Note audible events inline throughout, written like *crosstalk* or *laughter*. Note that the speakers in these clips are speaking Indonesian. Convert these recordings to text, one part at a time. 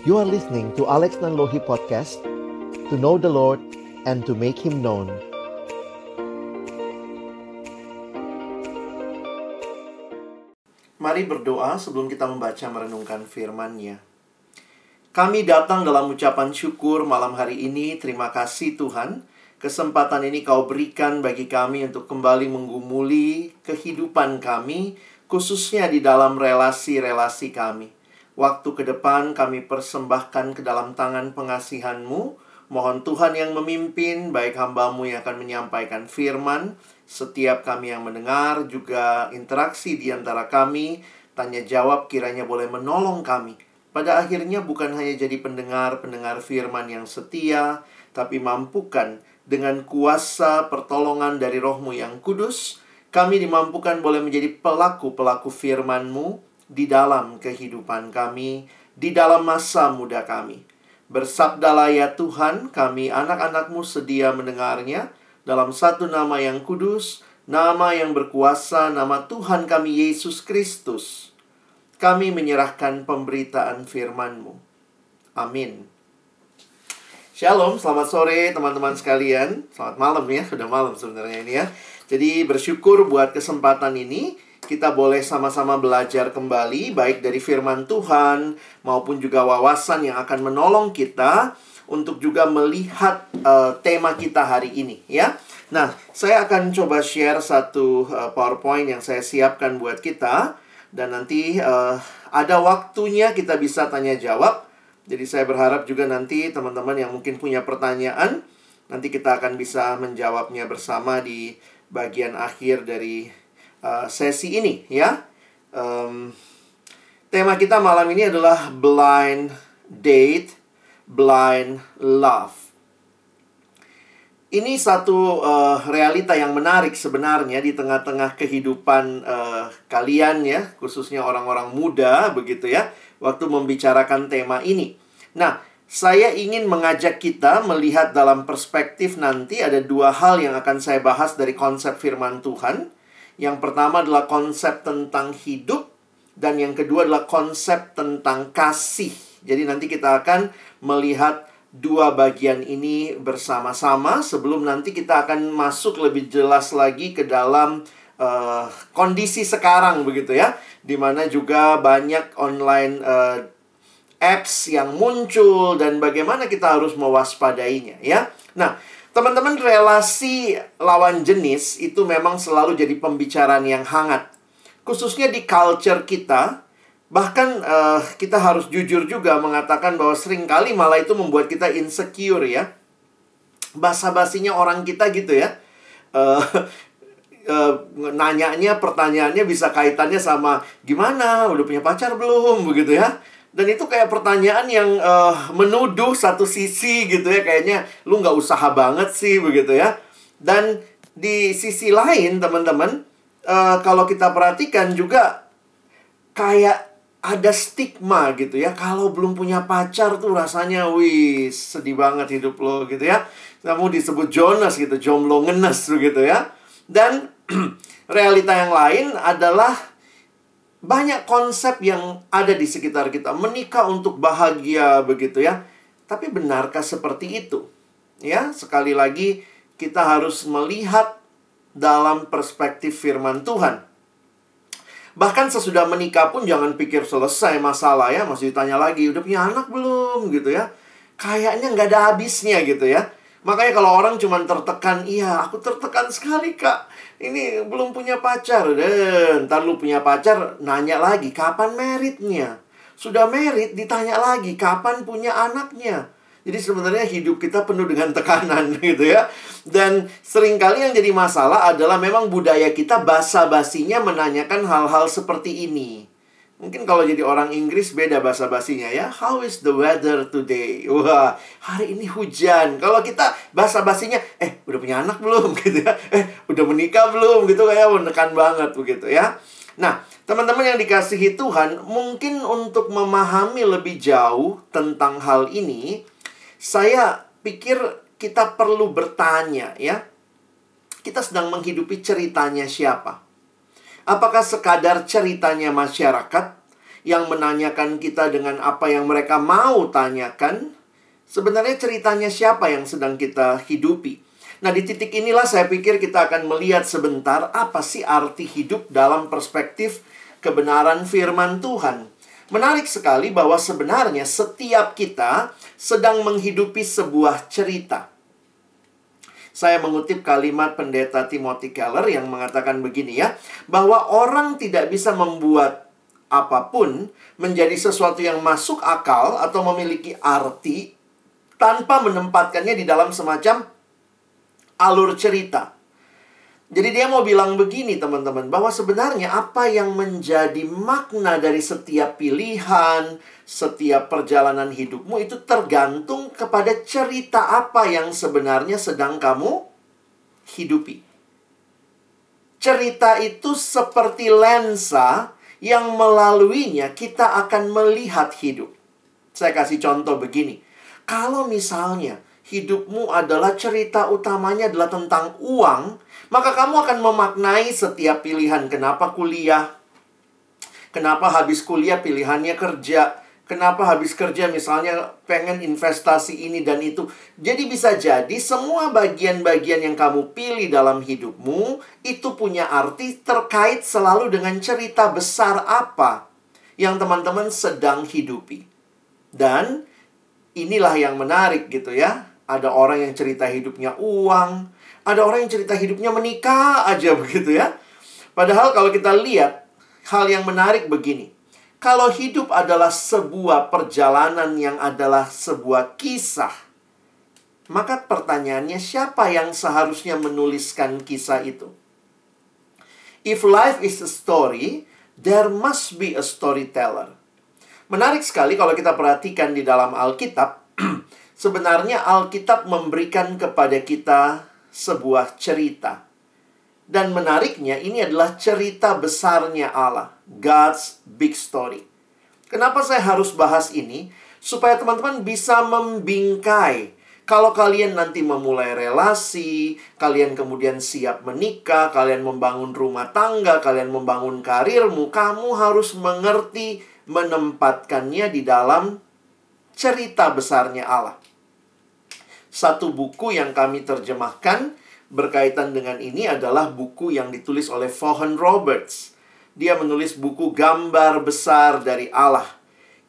You are listening to Alex Nanlohi Podcast To know the Lord and to make Him known Mari berdoa sebelum kita membaca merenungkan firman-Nya. Kami datang dalam ucapan syukur malam hari ini. Terima kasih Tuhan. Kesempatan ini kau berikan bagi kami untuk kembali menggumuli kehidupan kami, khususnya di dalam relasi-relasi kami. Waktu ke depan kami persembahkan ke dalam tangan pengasihanmu. Mohon Tuhan yang memimpin, baik hambamu yang akan menyampaikan firman, setiap kami yang mendengar, juga interaksi di antara kami, tanya jawab kiranya boleh menolong kami. Pada akhirnya bukan hanya jadi pendengar-pendengar firman yang setia, tapi mampukan dengan kuasa pertolongan dari rohmu yang kudus, kami dimampukan boleh menjadi pelaku-pelaku firman-Mu di dalam kehidupan kami, di dalam masa muda kami. Bersabdalah ya Tuhan, kami anak-anakmu sedia mendengarnya dalam satu nama yang kudus, nama yang berkuasa, nama Tuhan kami Yesus Kristus. Kami menyerahkan pemberitaan firman-Mu. Amin. Shalom, selamat sore teman-teman sekalian. Selamat malam ya, sudah malam sebenarnya ini ya. Jadi bersyukur buat kesempatan ini kita boleh sama-sama belajar kembali baik dari firman Tuhan maupun juga wawasan yang akan menolong kita untuk juga melihat uh, tema kita hari ini ya. Nah, saya akan coba share satu uh, PowerPoint yang saya siapkan buat kita dan nanti uh, ada waktunya kita bisa tanya jawab. Jadi saya berharap juga nanti teman-teman yang mungkin punya pertanyaan nanti kita akan bisa menjawabnya bersama di bagian akhir dari uh, sesi ini ya. Um, tema kita malam ini adalah blind date, blind love. Ini satu uh, realita yang menarik sebenarnya di tengah-tengah kehidupan uh, kalian ya, khususnya orang-orang muda begitu ya, waktu membicarakan tema ini. Nah, saya ingin mengajak kita melihat dalam perspektif nanti ada dua hal yang akan saya bahas dari konsep firman Tuhan. Yang pertama adalah konsep tentang hidup dan yang kedua adalah konsep tentang kasih. Jadi nanti kita akan melihat dua bagian ini bersama-sama sebelum nanti kita akan masuk lebih jelas lagi ke dalam uh, kondisi sekarang begitu ya, di mana juga banyak online uh, apps yang muncul dan bagaimana kita harus mewaspadainya ya. Nah, Teman-teman, relasi lawan jenis itu memang selalu jadi pembicaraan yang hangat. Khususnya di culture kita, bahkan uh, kita harus jujur juga mengatakan bahwa sering kali malah itu membuat kita insecure ya. Basa-basinya orang kita gitu ya. Uh, uh, *laughs* nanyanya pertanyaannya bisa kaitannya sama gimana udah punya pacar belum begitu ya dan itu kayak pertanyaan yang uh, menuduh satu sisi gitu ya. Kayaknya lu nggak usaha banget sih begitu ya. Dan di sisi lain teman-teman uh, kalau kita perhatikan juga kayak ada stigma gitu ya. Kalau belum punya pacar tuh rasanya wis sedih banget hidup lo gitu ya. Kamu disebut Jonas gitu jomblo ngenes begitu ya. Dan *clears throat* realita yang lain adalah banyak konsep yang ada di sekitar kita. Menikah untuk bahagia begitu ya. Tapi benarkah seperti itu? Ya, sekali lagi kita harus melihat dalam perspektif firman Tuhan. Bahkan sesudah menikah pun jangan pikir selesai masalah ya, masih ditanya lagi, udah punya anak belum gitu ya. Kayaknya nggak ada habisnya gitu ya. Makanya kalau orang cuma tertekan, iya aku tertekan sekali kak. Ini belum punya pacar. Dan ntar lu punya pacar, nanya lagi kapan meritnya. Sudah merit, ditanya lagi kapan punya anaknya. Jadi sebenarnya hidup kita penuh dengan *laughs* tekanan gitu ya. Dan sering kali yang jadi masalah adalah memang budaya kita basa-basinya menanyakan hal-hal seperti ini. Mungkin kalau jadi orang Inggris beda bahasa basinya ya. How is the weather today? Wah, hari ini hujan. Kalau kita bahasa basinya, eh udah punya anak belum *laughs* gitu ya. Eh udah menikah belum gitu kayak menekan banget begitu ya. Nah, teman-teman yang dikasihi Tuhan, mungkin untuk memahami lebih jauh tentang hal ini, saya pikir kita perlu bertanya ya. Kita sedang menghidupi ceritanya siapa? Apakah sekadar ceritanya masyarakat yang menanyakan kita dengan apa yang mereka mau tanyakan, sebenarnya ceritanya siapa yang sedang kita hidupi. Nah, di titik inilah saya pikir kita akan melihat sebentar apa sih arti hidup dalam perspektif kebenaran firman Tuhan. Menarik sekali bahwa sebenarnya setiap kita sedang menghidupi sebuah cerita. Saya mengutip kalimat pendeta Timothy Keller yang mengatakan begini ya, bahwa orang tidak bisa membuat apa pun menjadi sesuatu yang masuk akal atau memiliki arti tanpa menempatkannya di dalam semacam alur cerita. Jadi dia mau bilang begini teman-teman, bahwa sebenarnya apa yang menjadi makna dari setiap pilihan, setiap perjalanan hidupmu itu tergantung kepada cerita apa yang sebenarnya sedang kamu hidupi. Cerita itu seperti lensa yang melaluinya kita akan melihat hidup. Saya kasih contoh begini. Kalau misalnya hidupmu adalah cerita utamanya adalah tentang uang, maka kamu akan memaknai setiap pilihan. Kenapa kuliah? Kenapa habis kuliah pilihannya kerja? Kenapa habis kerja misalnya pengen investasi ini dan itu. Jadi bisa jadi semua bagian-bagian yang kamu pilih dalam hidupmu itu punya arti terkait selalu dengan cerita besar apa yang teman-teman sedang hidupi. Dan inilah yang menarik gitu ya. Ada orang yang cerita hidupnya uang, ada orang yang cerita hidupnya menikah aja *laughs* begitu ya. Padahal kalau kita lihat hal yang menarik begini. Kalau hidup adalah sebuah perjalanan yang adalah sebuah kisah, maka pertanyaannya siapa yang seharusnya menuliskan kisah itu? If life is a story, there must be a storyteller. Menarik sekali kalau kita perhatikan di dalam Alkitab, *clears throat* sebenarnya Alkitab memberikan kepada kita sebuah cerita. Dan menariknya ini adalah cerita besarnya Allah. God's big story. Kenapa saya harus bahas ini? Supaya teman-teman bisa membingkai. Kalau kalian nanti memulai relasi, kalian kemudian siap menikah, kalian membangun rumah tangga, kalian membangun karirmu, kamu harus mengerti menempatkannya di dalam cerita besarnya Allah. Satu buku yang kami terjemahkan berkaitan dengan ini adalah buku yang ditulis oleh Vaughan Roberts. Dia menulis buku gambar besar dari Allah.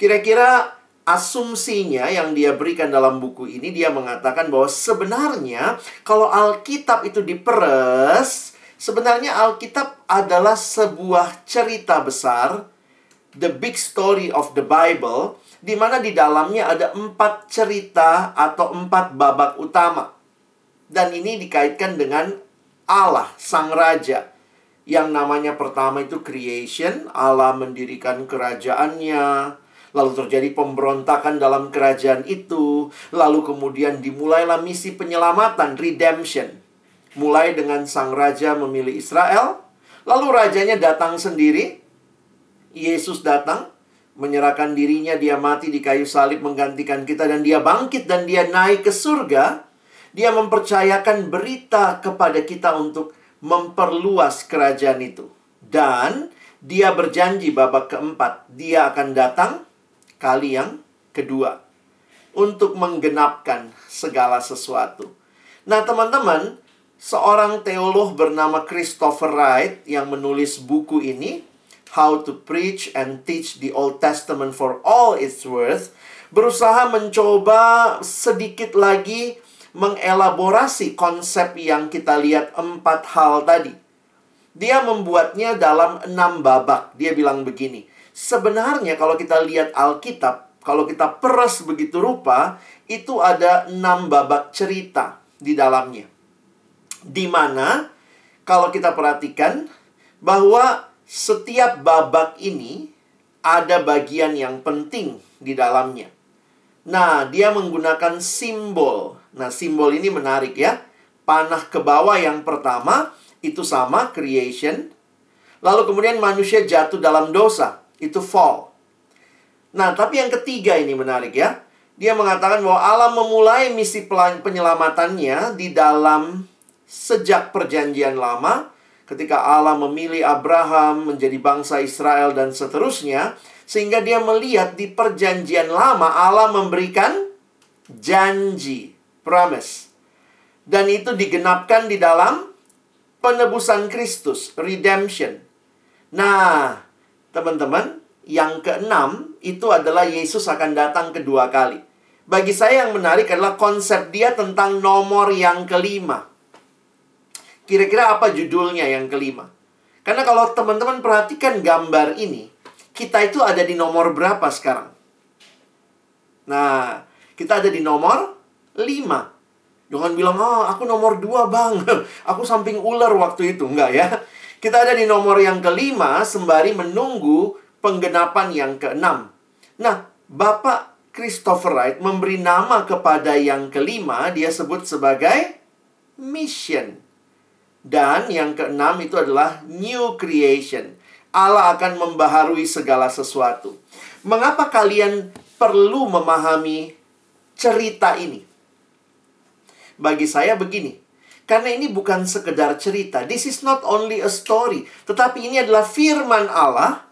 Kira-kira asumsinya yang dia berikan dalam buku ini dia mengatakan bahwa sebenarnya kalau Alkitab itu diperes, sebenarnya Alkitab adalah sebuah cerita besar, the big story of the Bible, di mana di dalamnya ada empat cerita atau empat babak utama. Dan ini dikaitkan dengan Allah, Sang Raja. Yang namanya pertama itu creation, Allah mendirikan kerajaannya, lalu terjadi pemberontakan dalam kerajaan itu, lalu kemudian dimulailah misi penyelamatan, redemption. Mulai dengan sang raja memilih Israel, lalu rajanya datang sendiri, Yesus datang, menyerahkan dirinya, dia mati di kayu salib menggantikan kita dan dia bangkit dan dia naik ke surga. Dia mempercayakan berita kepada kita untuk memperluas kerajaan itu. Dan dia berjanji babak keempat, dia akan datang kali yang kedua untuk menggenapkan segala sesuatu. Nah, teman-teman, seorang teolog bernama Christopher Wright yang menulis buku ini, How to Preach and Teach the Old Testament for All Its Worth, berusaha mencoba sedikit lagi mengelaborasi konsep yang kita lihat empat hal tadi. Dia membuatnya dalam enam babak. Dia bilang begini, sebenarnya kalau kita lihat Alkitab, kalau kita peras begitu rupa, itu ada enam babak cerita di dalamnya. Di mana kalau kita perhatikan bahwa setiap babak ini ada bagian yang penting di dalamnya. Nah, dia menggunakan simbol. Nah, simbol ini menarik ya. Panah ke bawah yang pertama itu sama creation. Lalu kemudian manusia jatuh dalam dosa, itu fall. Nah, tapi yang ketiga ini menarik ya. Dia mengatakan bahwa Allah memulai misi penyelamatannya di dalam sejak perjanjian lama ketika Allah memilih Abraham menjadi bangsa Israel dan seterusnya Sehingga dia melihat di perjanjian lama Allah memberikan janji, promise. Dan itu digenapkan di dalam penebusan Kristus, redemption. Nah, teman-teman, yang keenam itu adalah Yesus akan datang kedua kali. Bagi saya yang menarik adalah konsep dia tentang nomor yang kelima. Kira-kira apa judulnya yang kelima? Karena kalau teman-teman perhatikan gambar ini, kita itu ada di nomor berapa sekarang? Nah, kita ada di nomor 5. Jangan bilang, oh aku nomor 2 bang. *laughs* aku samping ular waktu itu. Enggak ya. Kita ada di nomor yang kelima sembari menunggu penggenapan yang keenam. Nah, Bapak Christopher Wright memberi nama kepada yang kelima, dia sebut sebagai mission. Dan yang keenam itu adalah new creation. Allah akan membaharui segala sesuatu. Mengapa kalian perlu memahami cerita ini? Bagi saya begini. Karena ini bukan sekedar cerita. This is not only a story. Tetapi ini adalah firman Allah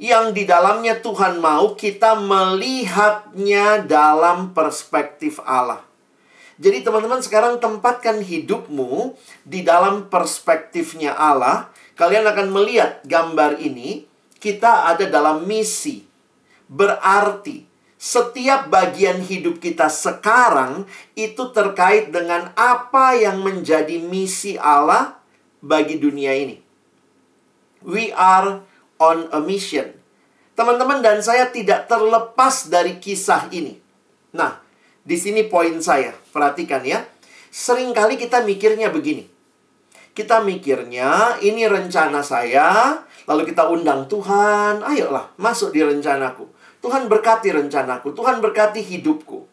yang di dalamnya Tuhan mau kita melihatnya dalam perspektif Allah. Jadi teman-teman sekarang tempatkan hidupmu di dalam perspektifnya Allah. Kalian akan melihat gambar ini. Kita ada dalam misi. Berarti setiap bagian hidup kita sekarang itu terkait dengan apa yang menjadi misi Allah bagi dunia ini. We are on a mission. Teman-teman dan saya tidak terlepas dari kisah ini. Nah, di sini poin saya. Perhatikan ya. Seringkali kita mikirnya begini. Kita mikirnya ini rencana saya, lalu kita undang Tuhan, ayolah masuk di rencanaku. Tuhan berkati rencanaku, Tuhan berkati hidupku.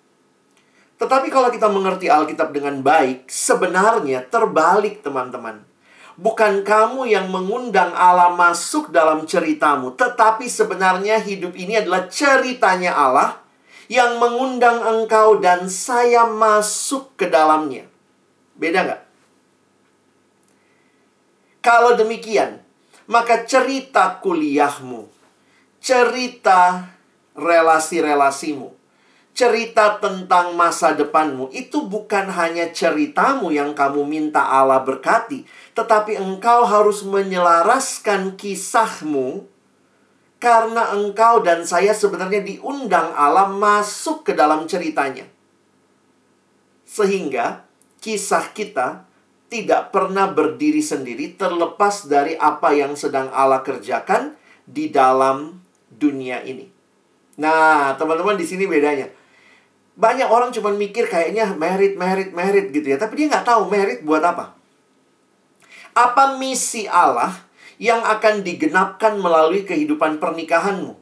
Tetapi kalau kita mengerti Alkitab dengan baik, sebenarnya terbalik teman-teman. Bukan kamu yang mengundang Allah masuk dalam ceritamu, tetapi sebenarnya hidup ini adalah ceritanya Allah yang mengundang engkau dan saya masuk ke dalamnya. Beda nggak? Kalau demikian, maka cerita kuliahmu, cerita relasi-relasimu, cerita tentang masa depanmu itu bukan hanya ceritamu yang kamu minta Allah berkati, tetapi engkau harus menyelaraskan kisahmu karena engkau dan saya sebenarnya diundang Allah masuk ke dalam ceritanya. Sehingga kisah kita tidak pernah berdiri sendiri terlepas dari apa yang sedang Allah kerjakan di dalam dunia ini. Nah, teman-teman di sini bedanya. Banyak orang cuma mikir kayaknya merit, merit, merit gitu ya. Tapi dia nggak tahu merit buat apa. Apa misi Allah yang akan digenapkan melalui kehidupan pernikahanmu.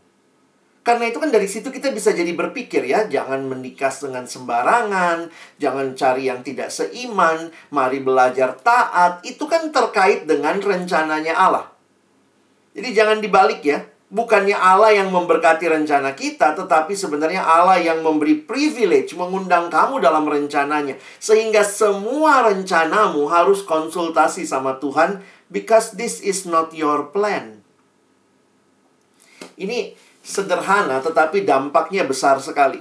Karena itu kan dari situ kita bisa jadi berpikir ya, jangan menikah dengan sembarangan, jangan cari yang tidak seiman, mari belajar taat. Itu kan terkait dengan rencananya Allah. Jadi jangan dibalik ya. Bukannya Allah yang memberkati rencana kita, tetapi sebenarnya Allah yang memberi privilege mengundang kamu dalam rencananya. Sehingga semua rencanamu harus konsultasi sama Tuhan because this is not your plan. Ini sederhana tetapi dampaknya besar sekali.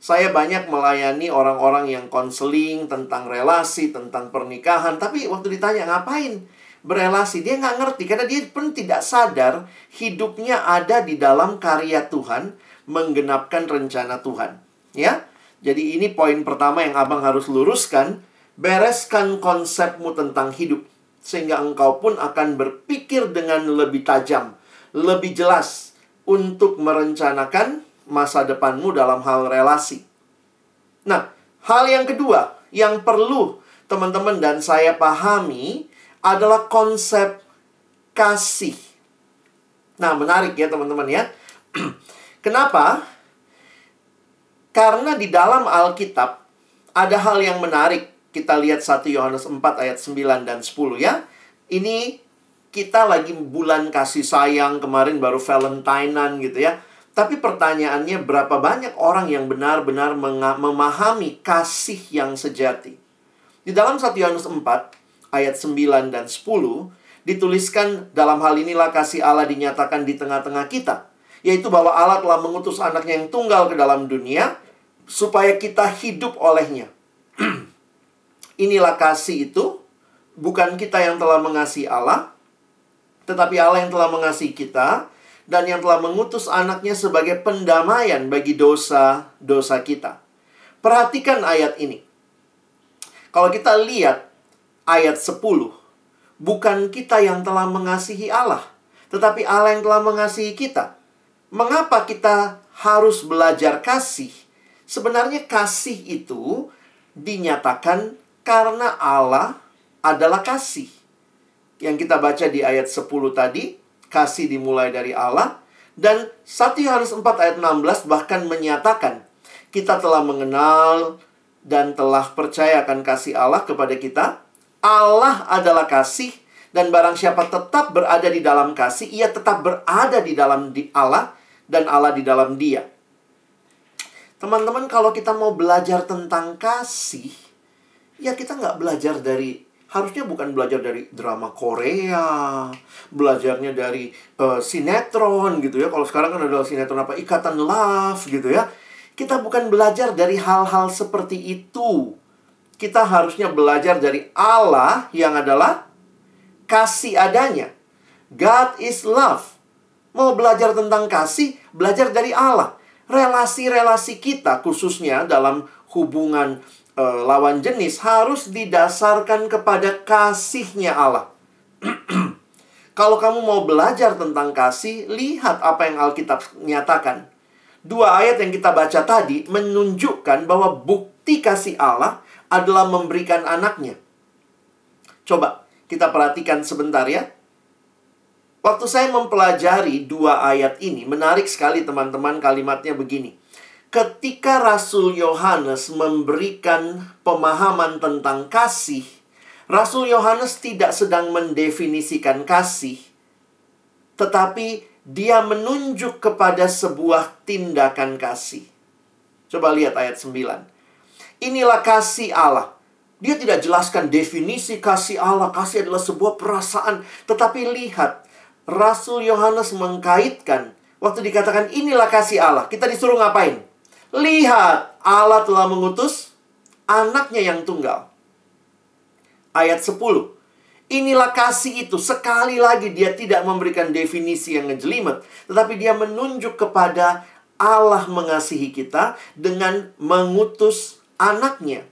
Saya banyak melayani orang-orang yang konseling tentang relasi, tentang pernikahan. Tapi waktu ditanya, ngapain berelasi? Dia nggak ngerti. Karena dia pun tidak sadar hidupnya ada di dalam karya Tuhan. Menggenapkan rencana Tuhan. Ya, Jadi ini poin pertama yang abang harus luruskan. Bereskan konsepmu tentang hidup sehingga engkau pun akan berpikir dengan lebih tajam, lebih jelas untuk merencanakan masa depanmu dalam hal relasi. Nah, hal yang kedua yang perlu teman-teman dan saya pahami adalah konsep kasih. Nah, menarik ya teman-teman ya. *clears throat* Kenapa? Karena di dalam Alkitab ada hal yang menarik kita lihat 1 Yohanes 4 ayat 9 dan 10 ya. Ini kita lagi bulan kasih sayang kemarin baru Valentinean gitu ya. Tapi pertanyaannya berapa banyak orang yang benar-benar memahami kasih yang sejati. Di dalam 1 Yohanes 4 ayat 9 dan 10 dituliskan dalam hal inilah kasih Allah dinyatakan di tengah-tengah kita yaitu bahwa Allah telah mengutus anaknya yang tunggal ke dalam dunia supaya kita hidup olehnya. *clears throat* Inilah kasih itu, bukan kita yang telah mengasihi Allah, tetapi Allah yang telah mengasihi kita dan yang telah mengutus anaknya sebagai pendamaian bagi dosa-dosa kita. Perhatikan ayat ini. Kalau kita lihat ayat 10, bukan kita yang telah mengasihi Allah, tetapi Allah yang telah mengasihi kita. Mengapa kita harus belajar kasih? Sebenarnya kasih itu dinyatakan karena Allah adalah kasih. Yang kita baca di ayat 10 tadi, kasih dimulai dari Allah. Dan 1 Yohanes 4 ayat 16 bahkan menyatakan, kita telah mengenal dan telah percayakan kasih Allah kepada kita. Allah adalah kasih dan barang siapa tetap berada di dalam kasih, ia tetap berada di dalam di Allah dan Allah di dalam dia. Teman-teman, kalau kita mau belajar tentang kasih, ya kita nggak belajar dari harusnya bukan belajar dari drama Korea, belajarnya dari uh, sinetron gitu ya. Kalau sekarang kan ada sinetron apa Ikatan Love gitu ya. Kita bukan belajar dari hal-hal seperti itu. Kita harusnya belajar dari Allah yang adalah kasih adanya. God is love. Mau belajar tentang kasih, belajar dari Allah. Relasi-relasi kita khususnya dalam hubungan e, lawan jenis harus didasarkan kepada kasihnya Allah. *clears throat* Kalau kamu mau belajar tentang kasih, lihat apa yang Alkitab nyatakan. Dua ayat yang kita baca tadi menunjukkan bahwa bukti kasih Allah adalah memberikan anaknya. Coba kita perhatikan sebentar ya. Waktu saya mempelajari dua ayat ini, menarik sekali teman-teman kalimatnya begini ketika Rasul Yohanes memberikan pemahaman tentang kasih, Rasul Yohanes tidak sedang mendefinisikan kasih, tetapi dia menunjuk kepada sebuah tindakan kasih. Coba lihat ayat 9. Inilah kasih Allah. Dia tidak jelaskan definisi kasih Allah. Kasih adalah sebuah perasaan. Tetapi lihat, Rasul Yohanes mengkaitkan waktu dikatakan inilah kasih Allah. Kita disuruh ngapain? Lihat, Allah telah mengutus anaknya yang tunggal. Ayat 10. Inilah kasih itu. Sekali lagi dia tidak memberikan definisi yang ngejelimet. Tetapi dia menunjuk kepada Allah mengasihi kita dengan mengutus anaknya.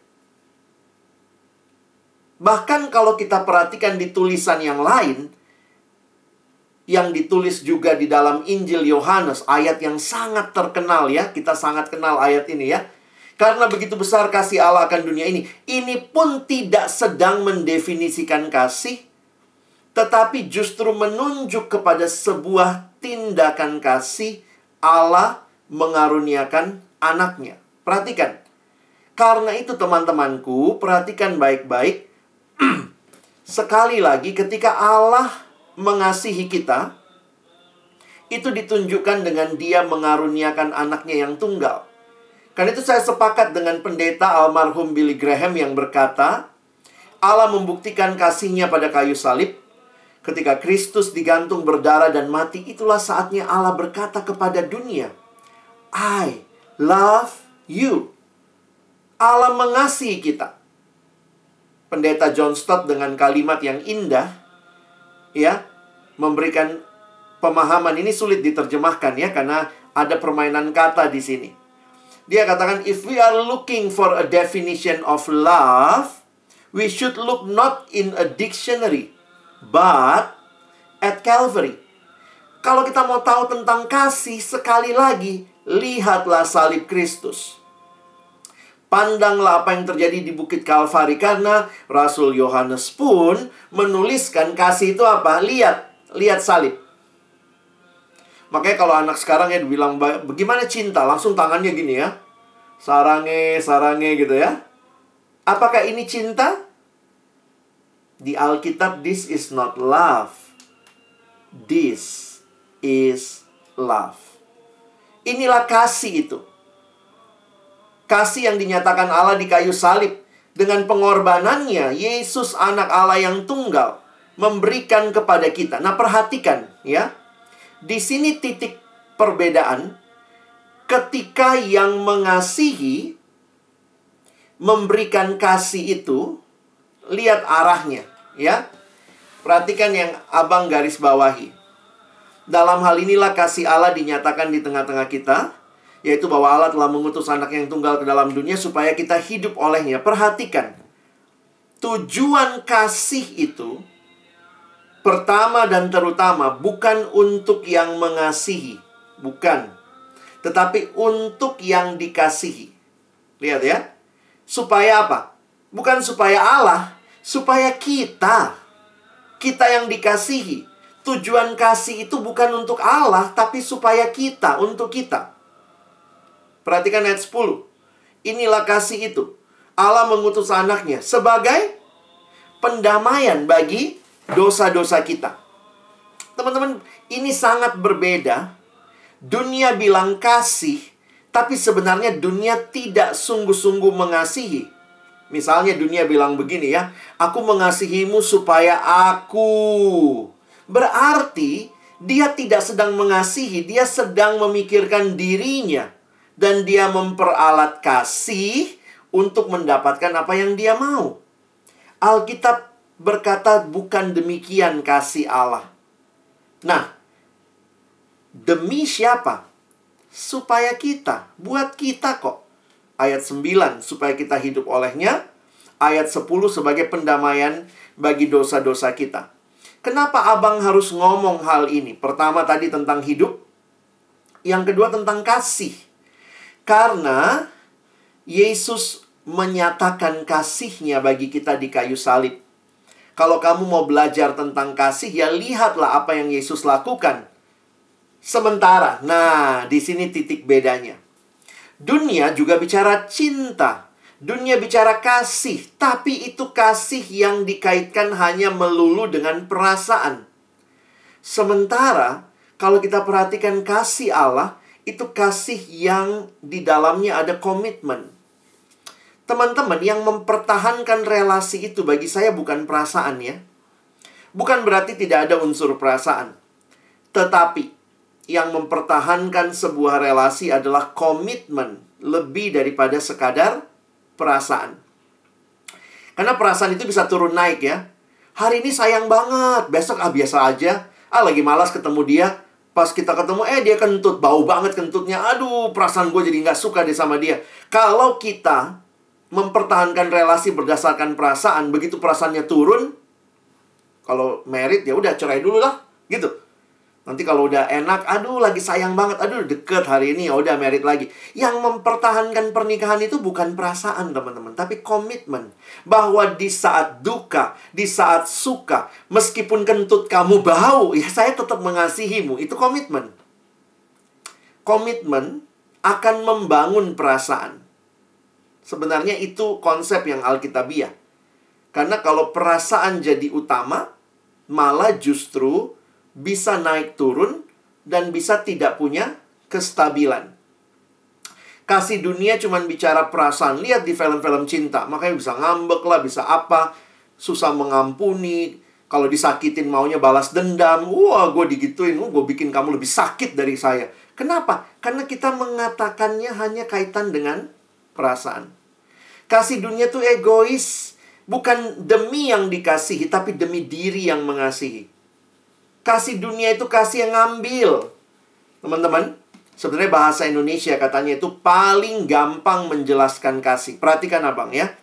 Bahkan kalau kita perhatikan di tulisan yang lain, yang ditulis juga di dalam Injil Yohanes, ayat yang sangat terkenal ya. Kita sangat kenal ayat ini ya. Karena begitu besar kasih Allah akan dunia ini, ini pun tidak sedang mendefinisikan kasih, tetapi justru menunjuk kepada sebuah tindakan kasih Allah mengaruniakan anaknya. Perhatikan. Karena itu teman-temanku, perhatikan baik-baik. *clears throat* Sekali lagi ketika Allah mengasihi kita, itu ditunjukkan dengan dia mengaruniakan anaknya yang tunggal. Karena itu saya sepakat dengan pendeta almarhum Billy Graham yang berkata, Allah membuktikan kasihnya pada kayu salib. Ketika Kristus digantung berdarah dan mati, itulah saatnya Allah berkata kepada dunia, I love you. Allah mengasihi kita. Pendeta John Stott dengan kalimat yang indah, ya memberikan pemahaman ini sulit diterjemahkan ya karena ada permainan kata di sini. Dia katakan if we are looking for a definition of love, we should look not in a dictionary but at Calvary. Kalau kita mau tahu tentang kasih sekali lagi, lihatlah salib Kristus. Pandanglah apa yang terjadi di Bukit Kalvari karena Rasul Yohanes pun menuliskan kasih itu apa? Lihat, lihat salib. Makanya kalau anak sekarang ya dibilang bagaimana cinta, langsung tangannya gini ya. Sarange, sarange gitu ya. Apakah ini cinta? Di Alkitab this is not love. This is love. Inilah kasih itu kasih yang dinyatakan Allah di kayu salib. Dengan pengorbanannya, Yesus anak Allah yang tunggal memberikan kepada kita. Nah, perhatikan ya. Di sini titik perbedaan ketika yang mengasihi memberikan kasih itu lihat arahnya, ya. Perhatikan yang Abang garis bawahi. Dalam hal inilah kasih Allah dinyatakan di tengah-tengah kita, yaitu bahwa Allah telah mengutus anak yang tunggal ke dalam dunia supaya kita hidup olehnya. Perhatikan, tujuan kasih itu pertama dan terutama bukan untuk yang mengasihi, bukan, tetapi untuk yang dikasihi. Lihat ya, supaya apa? Bukan supaya Allah, supaya kita kita yang dikasihi. Tujuan kasih itu bukan untuk Allah, tapi supaya kita, untuk kita. Perhatikan ayat 10. Inilah kasih itu. Allah mengutus anaknya sebagai pendamaian bagi dosa-dosa kita. Teman-teman, ini sangat berbeda. Dunia bilang kasih, tapi sebenarnya dunia tidak sungguh-sungguh mengasihi. Misalnya dunia bilang begini ya, aku mengasihimu supaya aku. Berarti dia tidak sedang mengasihi, dia sedang memikirkan dirinya. Dan dia memperalat kasih untuk mendapatkan apa yang dia mau. Alkitab berkata bukan demikian kasih Allah. Nah, demi siapa? Supaya kita, buat kita kok ayat 9 supaya kita hidup olehnya, ayat 10 sebagai pendamaian bagi dosa-dosa kita. Kenapa abang harus ngomong hal ini? Pertama tadi tentang hidup, yang kedua tentang kasih. Karena Yesus menyatakan kasihnya bagi kita di kayu salib. Kalau kamu mau belajar tentang kasih, ya lihatlah apa yang Yesus lakukan. Sementara, nah di sini titik bedanya. Dunia juga bicara cinta. Dunia bicara kasih, tapi itu kasih yang dikaitkan hanya melulu dengan perasaan. Sementara kalau kita perhatikan kasih Allah, itu kasih yang di dalamnya ada komitmen. Teman-teman yang mempertahankan relasi itu bagi saya bukan perasaan ya. Bukan berarti tidak ada unsur perasaan. Tetapi yang mempertahankan sebuah relasi adalah komitmen lebih daripada sekadar perasaan. Karena perasaan itu bisa turun naik ya. Hari ini sayang banget, besok ah biasa aja. Ah lagi malas ketemu dia. Pas kita ketemu, eh dia kentut, bau banget kentutnya. Aduh, perasaan gue jadi nggak suka deh sama dia. Kalau kita mempertahankan relasi berdasarkan perasaan, begitu perasaannya turun, kalau merit ya udah cerai dulu lah, gitu. Nanti kalau udah enak, aduh lagi sayang banget, aduh deket hari ini, ya udah merit lagi. Yang mempertahankan pernikahan itu bukan perasaan teman-teman, tapi komitmen. Bahwa di saat duka, di saat suka, meskipun kentut kamu bau, *laughs* ya saya tetap mengasihimu. Itu komitmen. Komitmen akan membangun perasaan. Sebenarnya itu konsep yang alkitabiah. Karena kalau perasaan jadi utama, malah justru bisa naik turun dan bisa tidak punya kestabilan. Kasih dunia cuman bicara perasaan. Lihat di film-film cinta. Makanya bisa ngambek lah, bisa apa. Susah mengampuni. Kalau disakitin maunya balas dendam. Wah, gue digituin. gue bikin kamu lebih sakit dari saya. Kenapa? Karena kita mengatakannya hanya kaitan dengan perasaan. Kasih dunia tuh egois. Bukan demi yang dikasihi, tapi demi diri yang mengasihi. Kasih dunia itu kasih yang ngambil. Teman-teman, sebenarnya bahasa Indonesia katanya itu paling gampang menjelaskan kasih. Perhatikan abang ya.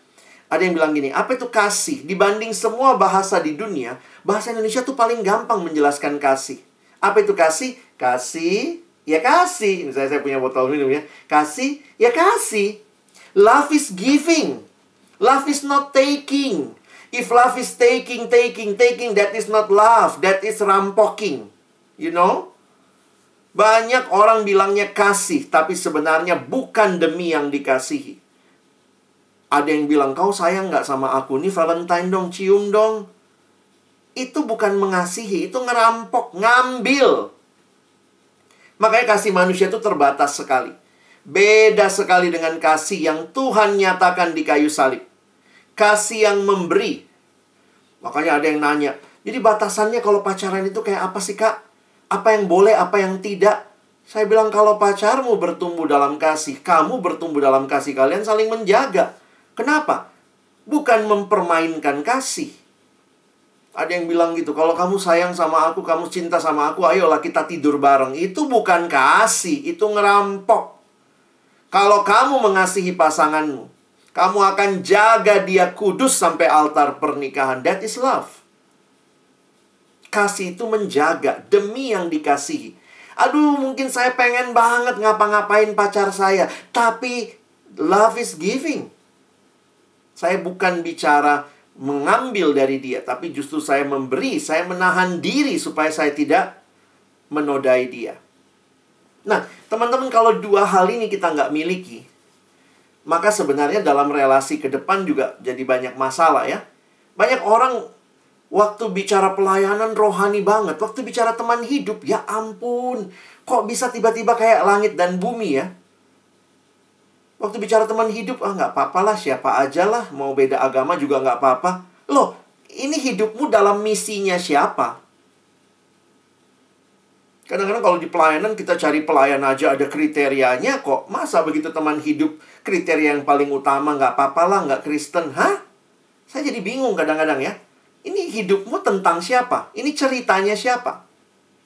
Ada yang bilang gini, apa itu kasih? Dibanding semua bahasa di dunia, bahasa Indonesia tuh paling gampang menjelaskan kasih. Apa itu kasih? Kasih, ya kasih. Misalnya saya punya botol minum ya. Kasih, ya kasih. Love is giving. Love is not taking. If love is taking, taking, taking, that is not love. That is rampoking. You know? Banyak orang bilangnya kasih, tapi sebenarnya bukan demi yang dikasihi. Ada yang bilang, kau sayang nggak sama aku? Nih Valentine dong, cium dong. Itu bukan mengasihi, itu ngerampok, ngambil. Makanya kasih manusia itu terbatas sekali. Beda sekali dengan kasih yang Tuhan nyatakan di kayu salib kasih yang memberi. Makanya ada yang nanya, jadi batasannya kalau pacaran itu kayak apa sih kak? Apa yang boleh, apa yang tidak? Saya bilang kalau pacarmu bertumbuh dalam kasih, kamu bertumbuh dalam kasih, kalian saling menjaga. Kenapa? Bukan mempermainkan kasih. Ada yang bilang gitu, kalau kamu sayang sama aku, kamu cinta sama aku, ayolah kita tidur bareng. Itu bukan kasih, itu ngerampok. Kalau kamu mengasihi pasanganmu, kamu akan jaga dia kudus sampai altar pernikahan. That is love. Kasih itu menjaga demi yang dikasihi. Aduh, mungkin saya pengen banget ngapa-ngapain pacar saya, tapi love is giving. Saya bukan bicara mengambil dari dia, tapi justru saya memberi, saya menahan diri supaya saya tidak menodai dia. Nah, teman-teman kalau dua hal ini kita nggak miliki, maka sebenarnya dalam relasi ke depan juga jadi banyak masalah ya. Banyak orang waktu bicara pelayanan rohani banget, waktu bicara teman hidup, ya ampun, kok bisa tiba-tiba kayak langit dan bumi ya. Waktu bicara teman hidup, ah nggak apa-apa lah, siapa aja lah, mau beda agama juga nggak apa-apa. Loh, ini hidupmu dalam misinya siapa? Kadang-kadang kalau di pelayanan kita cari pelayan aja ada kriterianya kok. Masa begitu teman hidup kriteria yang paling utama nggak apa-apa lah, nggak Kristen. Hah? Saya jadi bingung kadang-kadang ya. Ini hidupmu tentang siapa? Ini ceritanya siapa?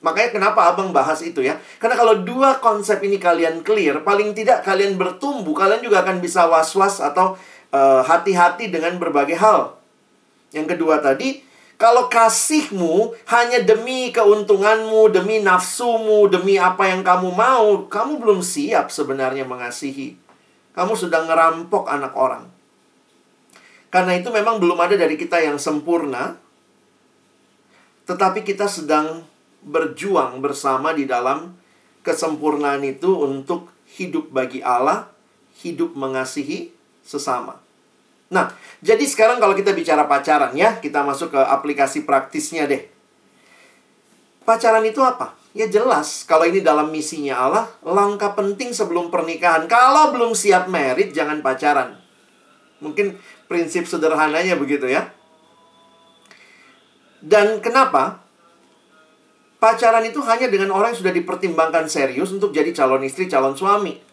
Makanya kenapa abang bahas itu ya. Karena kalau dua konsep ini kalian clear, paling tidak kalian bertumbuh, kalian juga akan bisa was-was atau uh, hati-hati dengan berbagai hal. Yang kedua tadi, kalau kasihmu hanya demi keuntunganmu, demi nafsumu, demi apa yang kamu mau, kamu belum siap sebenarnya mengasihi. Kamu sedang ngerampok anak orang. Karena itu memang belum ada dari kita yang sempurna, tetapi kita sedang berjuang bersama di dalam kesempurnaan itu untuk hidup bagi Allah, hidup mengasihi sesama. Nah, jadi sekarang kalau kita bicara pacaran ya, kita masuk ke aplikasi praktisnya deh. Pacaran itu apa? Ya jelas, kalau ini dalam misinya Allah, langkah penting sebelum pernikahan. Kalau belum siap merit, jangan pacaran. Mungkin prinsip sederhananya begitu ya. Dan kenapa? Pacaran itu hanya dengan orang yang sudah dipertimbangkan serius untuk jadi calon istri, calon suami.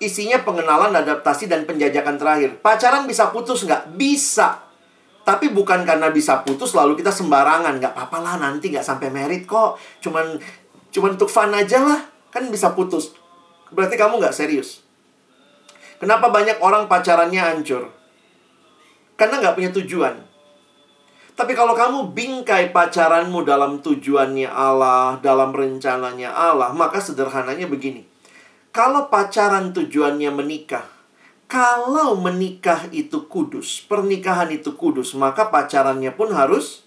Isinya pengenalan, adaptasi, dan penjajakan terakhir. Pacaran bisa putus nggak? Bisa. Tapi bukan karena bisa putus lalu kita sembarangan. Nggak apa-apa lah nanti nggak sampai merit kok. Cuman, cuman untuk fun aja lah. Kan bisa putus. Berarti kamu nggak serius. Kenapa banyak orang pacarannya hancur? Karena nggak punya tujuan. Tapi kalau kamu bingkai pacaranmu dalam tujuannya Allah, dalam rencananya Allah, maka sederhananya begini. Kalau pacaran tujuannya menikah, kalau menikah itu kudus, pernikahan itu kudus, maka pacarannya pun harus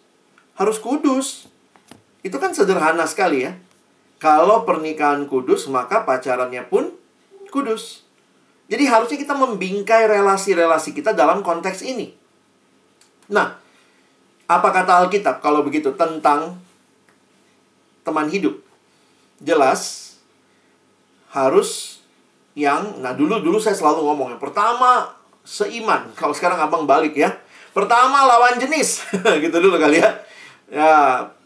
harus kudus. Itu kan sederhana sekali ya. Kalau pernikahan kudus, maka pacarannya pun kudus. Jadi harusnya kita membingkai relasi-relasi kita dalam konteks ini. Nah, apa kata Alkitab kalau begitu tentang teman hidup? Jelas harus yang nah dulu dulu saya selalu ngomong yang pertama seiman. Kalau sekarang Abang balik ya. Pertama lawan jenis. *laughs* gitu dulu kali ya. Ya,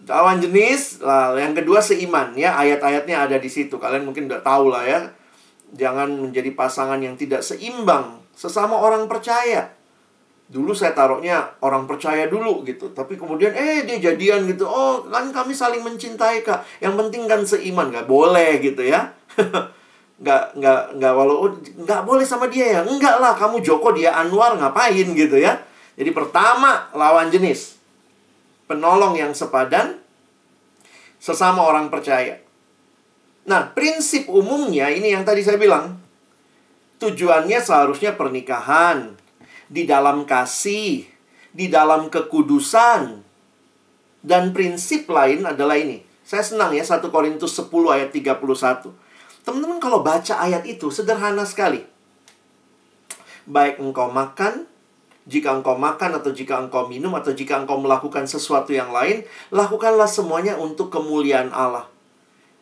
lawan jenis, lah yang kedua seiman ya. Ayat-ayatnya ada di situ. Kalian mungkin udah tahu lah ya. Jangan menjadi pasangan yang tidak seimbang sesama orang percaya dulu saya taruhnya orang percaya dulu gitu tapi kemudian eh dia jadian gitu oh kan kami saling mencintai kak yang penting kan seiman nggak boleh gitu ya *laughs* nggak nggak nggak walau oh, nggak boleh sama dia ya enggak lah kamu Joko dia Anwar ngapain gitu ya jadi pertama lawan jenis penolong yang sepadan sesama orang percaya nah prinsip umumnya ini yang tadi saya bilang tujuannya seharusnya pernikahan di dalam kasih, di dalam kekudusan. Dan prinsip lain adalah ini. Saya senang ya 1 Korintus 10 ayat 31. Teman-teman kalau baca ayat itu sederhana sekali. Baik engkau makan, jika engkau makan atau jika engkau minum atau jika engkau melakukan sesuatu yang lain, lakukanlah semuanya untuk kemuliaan Allah.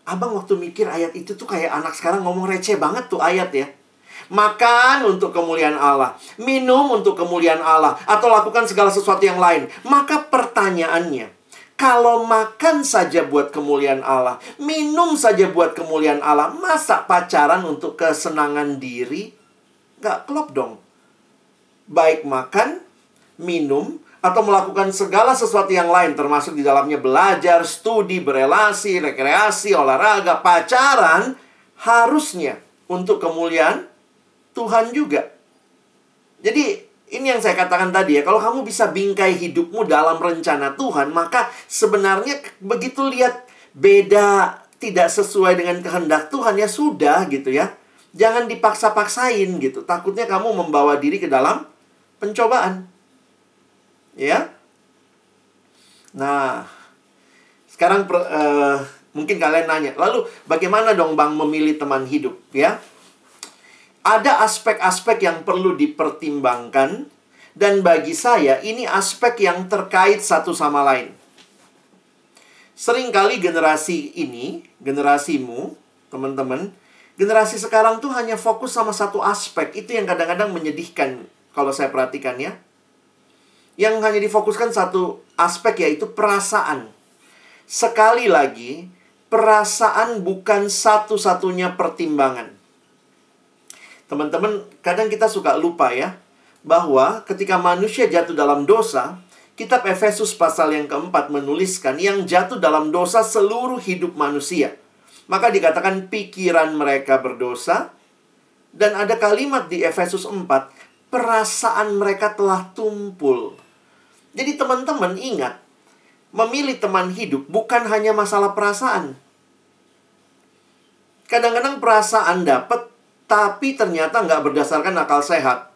Abang waktu mikir ayat itu tuh kayak anak sekarang ngomong receh banget tuh ayat ya. Makan untuk kemuliaan Allah, minum untuk kemuliaan Allah, atau lakukan segala sesuatu yang lain. Maka pertanyaannya, Kalau makan saja buat kemuliaan Allah, minum saja buat kemuliaan Allah, masa pacaran untuk kesenangan diri? Gak klop dong. Baik makan, minum, atau melakukan segala sesuatu yang lain termasuk di dalamnya belajar, studi, berelasi, rekreasi, olahraga, pacaran harusnya untuk kemuliaan Tuhan juga. Jadi ini yang saya katakan tadi ya, kalau kamu bisa bingkai hidupmu dalam rencana Tuhan, maka sebenarnya begitu lihat beda tidak sesuai dengan kehendak Tuhan ya sudah gitu ya. Jangan dipaksa-paksain gitu. Takutnya kamu membawa diri ke dalam pencobaan. Ya. Nah, sekarang uh, mungkin kalian nanya, lalu bagaimana dong Bang memilih teman hidup, ya? Ada aspek-aspek yang perlu dipertimbangkan dan bagi saya ini aspek yang terkait satu sama lain. Seringkali generasi ini, generasimu, teman-teman, generasi sekarang tuh hanya fokus sama satu aspek. Itu yang kadang-kadang menyedihkan kalau saya perhatikan ya yang hanya difokuskan satu aspek yaitu perasaan. Sekali lagi, perasaan bukan satu-satunya pertimbangan. Teman-teman, kadang kita suka lupa ya bahwa ketika manusia jatuh dalam dosa, kitab Efesus pasal yang keempat menuliskan yang jatuh dalam dosa seluruh hidup manusia. Maka dikatakan pikiran mereka berdosa dan ada kalimat di Efesus 4, perasaan mereka telah tumpul. Jadi teman-teman ingat, memilih teman hidup bukan hanya masalah perasaan. Kadang-kadang perasaan dapat, tapi ternyata nggak berdasarkan akal sehat.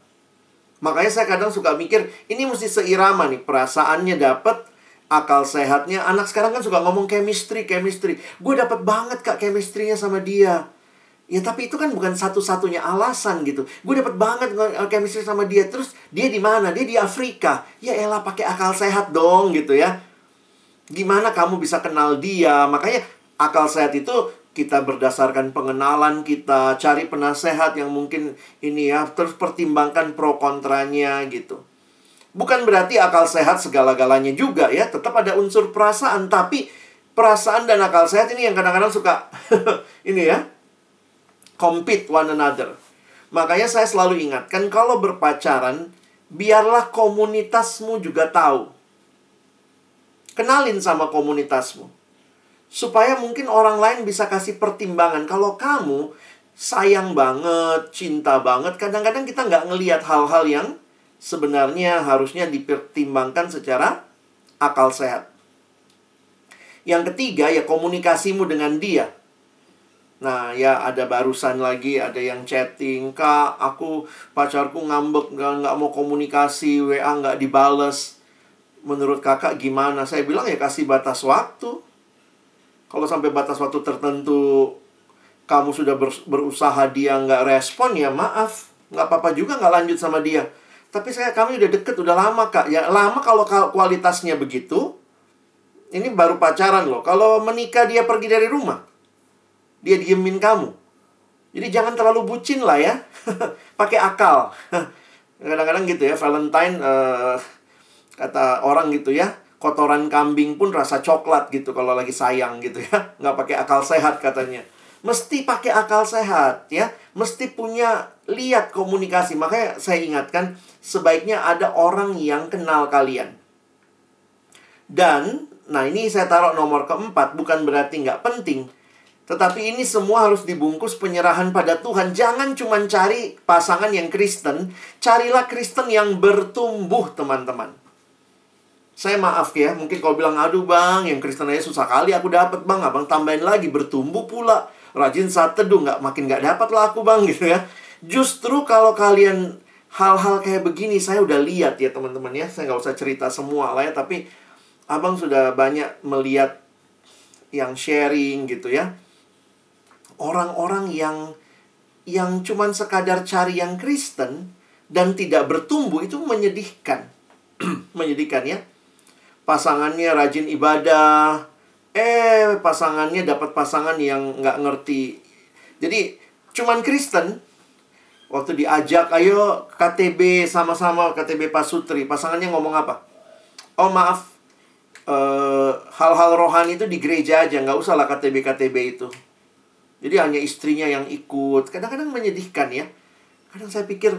Makanya saya kadang suka mikir, ini mesti seirama nih, perasaannya dapat, akal sehatnya. Anak sekarang kan suka ngomong chemistry, chemistry. Gue dapat banget kak chemistry-nya sama dia. Ya tapi itu kan bukan satu-satunya alasan gitu. Gue dapat banget chemistry sama dia. Terus dia di mana? Dia di Afrika. Ya elah pakai akal sehat dong gitu ya. Gimana kamu bisa kenal dia? Makanya akal sehat itu kita berdasarkan pengenalan kita, cari penasehat yang mungkin ini ya, terus pertimbangkan pro kontranya gitu. Bukan berarti akal sehat segala-galanya juga ya, tetap ada unsur perasaan, tapi perasaan dan akal sehat ini yang kadang-kadang suka *laughs* ini ya, compete one another. Makanya saya selalu ingatkan kalau berpacaran, biarlah komunitasmu juga tahu. Kenalin sama komunitasmu. Supaya mungkin orang lain bisa kasih pertimbangan. Kalau kamu sayang banget, cinta banget, kadang-kadang kita nggak ngelihat hal-hal yang sebenarnya harusnya dipertimbangkan secara akal sehat. Yang ketiga ya komunikasimu dengan dia. Nah, ya ada barusan lagi ada yang chatting, "Kak, aku pacarku ngambek nggak nggak mau komunikasi, WA nggak dibales." Menurut Kakak gimana? Saya bilang ya kasih batas waktu. Kalau sampai batas waktu tertentu kamu sudah ber, berusaha dia nggak respon ya maaf, nggak apa-apa juga nggak lanjut sama dia. Tapi saya kami udah deket udah lama kak. Ya lama kalau kualitasnya begitu. Ini baru pacaran loh. Kalau menikah dia pergi dari rumah dia diemin kamu. Jadi jangan terlalu bucin lah ya. *laughs* Pakai akal. *laughs* Kadang-kadang gitu ya, Valentine uh, kata orang gitu ya, kotoran kambing pun rasa coklat gitu kalau lagi sayang gitu ya. *laughs* Nggak pakai akal sehat katanya. Mesti pakai akal sehat ya. Mesti punya lihat komunikasi. Makanya saya ingatkan sebaiknya ada orang yang kenal kalian. Dan, nah ini saya taruh nomor keempat, bukan berarti nggak penting tetapi ini semua harus dibungkus penyerahan pada Tuhan. Jangan cuma cari pasangan yang Kristen, carilah Kristen yang bertumbuh, teman-teman. Saya maaf ya, mungkin kau bilang, aduh bang, yang Kristen aja susah kali aku dapat bang. Abang tambahin lagi, bertumbuh pula. Rajin saat teduh, nggak makin nggak dapat lah aku bang, *laughs* gitu ya. Justru kalau kalian hal-hal kayak begini, saya udah lihat ya teman-teman ya. Saya nggak usah cerita semua lah ya, tapi abang sudah banyak melihat yang sharing gitu ya orang-orang yang yang cuman sekadar cari yang Kristen dan tidak bertumbuh itu menyedihkan. *clears throat* menyedihkan ya. Pasangannya rajin ibadah, eh pasangannya dapat pasangan yang nggak ngerti. Jadi cuman Kristen waktu diajak ayo KTB sama-sama KTB Pasutri, pasangannya ngomong apa? Oh maaf, eh, hal-hal rohani itu di gereja aja, nggak usah lah KTB-KTB itu. Jadi hanya istrinya yang ikut. Kadang-kadang menyedihkan ya. Kadang saya pikir,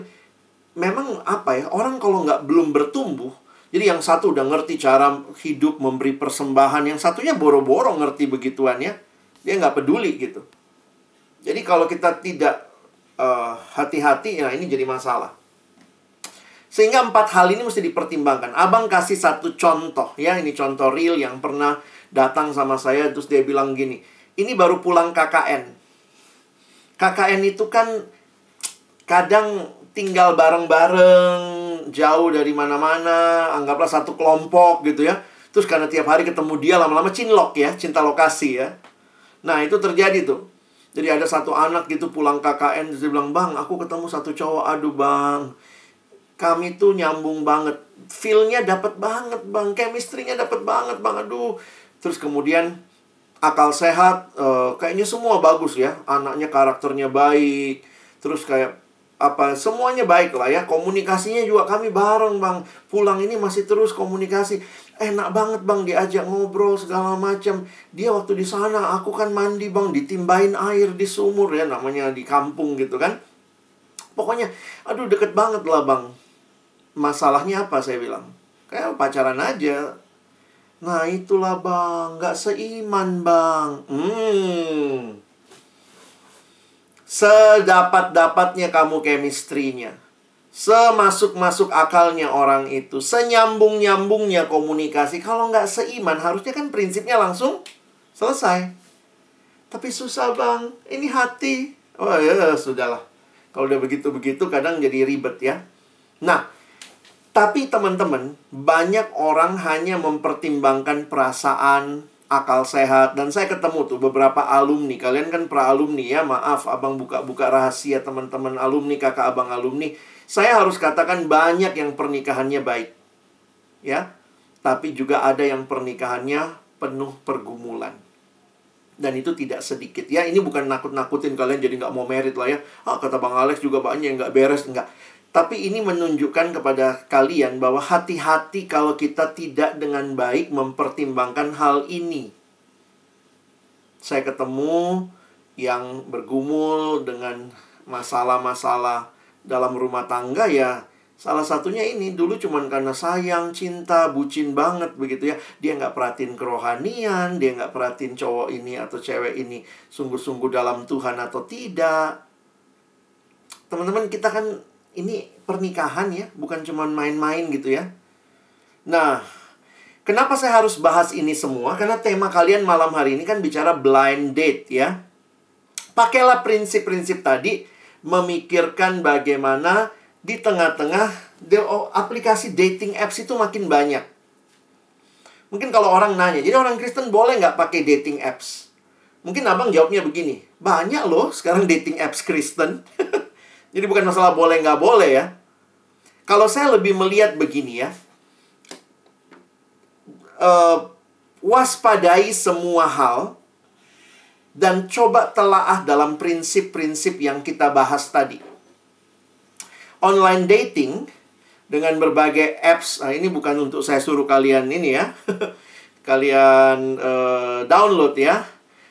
memang apa ya, orang kalau nggak belum bertumbuh, jadi yang satu udah ngerti cara hidup memberi persembahan, yang satunya boro-boro ngerti begituan ya. Dia nggak peduli gitu. Jadi kalau kita tidak uh, hati-hati, ya ini jadi masalah. Sehingga empat hal ini mesti dipertimbangkan. Abang kasih satu contoh ya, ini contoh real yang pernah datang sama saya terus dia bilang gini, ini baru pulang KKN. KKN itu kan kadang tinggal bareng-bareng, jauh dari mana-mana, anggaplah satu kelompok gitu ya. Terus karena tiap hari ketemu dia lama-lama cinlok ya, cinta lokasi ya. Nah, itu terjadi tuh. Jadi ada satu anak gitu pulang KKN dia bilang, "Bang, aku ketemu satu cowok, aduh Bang, kami tuh nyambung banget. Feel-nya dapat banget, Bang. Chemistry-nya dapat banget, Bang. Aduh. Terus kemudian akal sehat, uh, kayaknya semua bagus ya. Anaknya karakternya baik. Terus kayak apa semuanya baik lah ya. Komunikasinya juga kami bareng bang. Pulang ini masih terus komunikasi. Enak banget bang diajak ngobrol segala macam. Dia waktu di sana aku kan mandi bang ditimbain air di sumur ya namanya di kampung gitu kan. Pokoknya aduh deket banget lah bang. Masalahnya apa saya bilang? Kayak pacaran aja. Nah itulah bang. Nggak seiman bang. Hmm sedapat-dapatnya kamu chemistry-nya semasuk-masuk akalnya orang itu, senyambung-nyambungnya komunikasi. Kalau nggak seiman, harusnya kan prinsipnya langsung selesai. Tapi susah bang, ini hati. Oh ya, sudahlah. Kalau udah begitu-begitu, kadang jadi ribet ya. Nah, tapi teman-teman, banyak orang hanya mempertimbangkan perasaan, akal sehat. Dan saya ketemu tuh beberapa alumni. Kalian kan pra alumni ya, maaf abang buka-buka rahasia teman-teman alumni, kakak abang alumni. Saya harus katakan banyak yang pernikahannya baik. Ya, tapi juga ada yang pernikahannya penuh pergumulan. Dan itu tidak sedikit ya. Ini bukan nakut-nakutin kalian jadi nggak mau merit lah ya. Ah, kata Bang Alex juga banyak yang nggak beres. Nggak tapi ini menunjukkan kepada kalian bahwa hati-hati kalau kita tidak dengan baik mempertimbangkan hal ini. Saya ketemu yang bergumul dengan masalah-masalah dalam rumah tangga ya Salah satunya ini dulu cuman karena sayang, cinta, bucin banget begitu ya. Dia nggak perhatiin kerohanian, dia nggak perhatiin cowok ini atau cewek ini sungguh-sungguh dalam Tuhan atau tidak. Teman-teman kita kan ini pernikahan ya, bukan cuma main-main gitu ya. Nah, kenapa saya harus bahas ini semua? Karena tema kalian malam hari ini kan bicara blind date ya. Pakailah prinsip-prinsip tadi, memikirkan bagaimana di tengah-tengah aplikasi dating apps itu makin banyak. Mungkin kalau orang nanya, jadi orang Kristen boleh nggak pakai dating apps? Mungkin abang jawabnya begini, banyak loh sekarang dating apps Kristen. *laughs* Jadi bukan masalah boleh nggak boleh ya. Kalau saya lebih melihat begini ya. Uh, waspadai semua hal dan coba telaah dalam prinsip-prinsip yang kita bahas tadi. Online dating dengan berbagai apps, nah ini bukan untuk saya suruh kalian ini ya, *laughs* kalian uh, download ya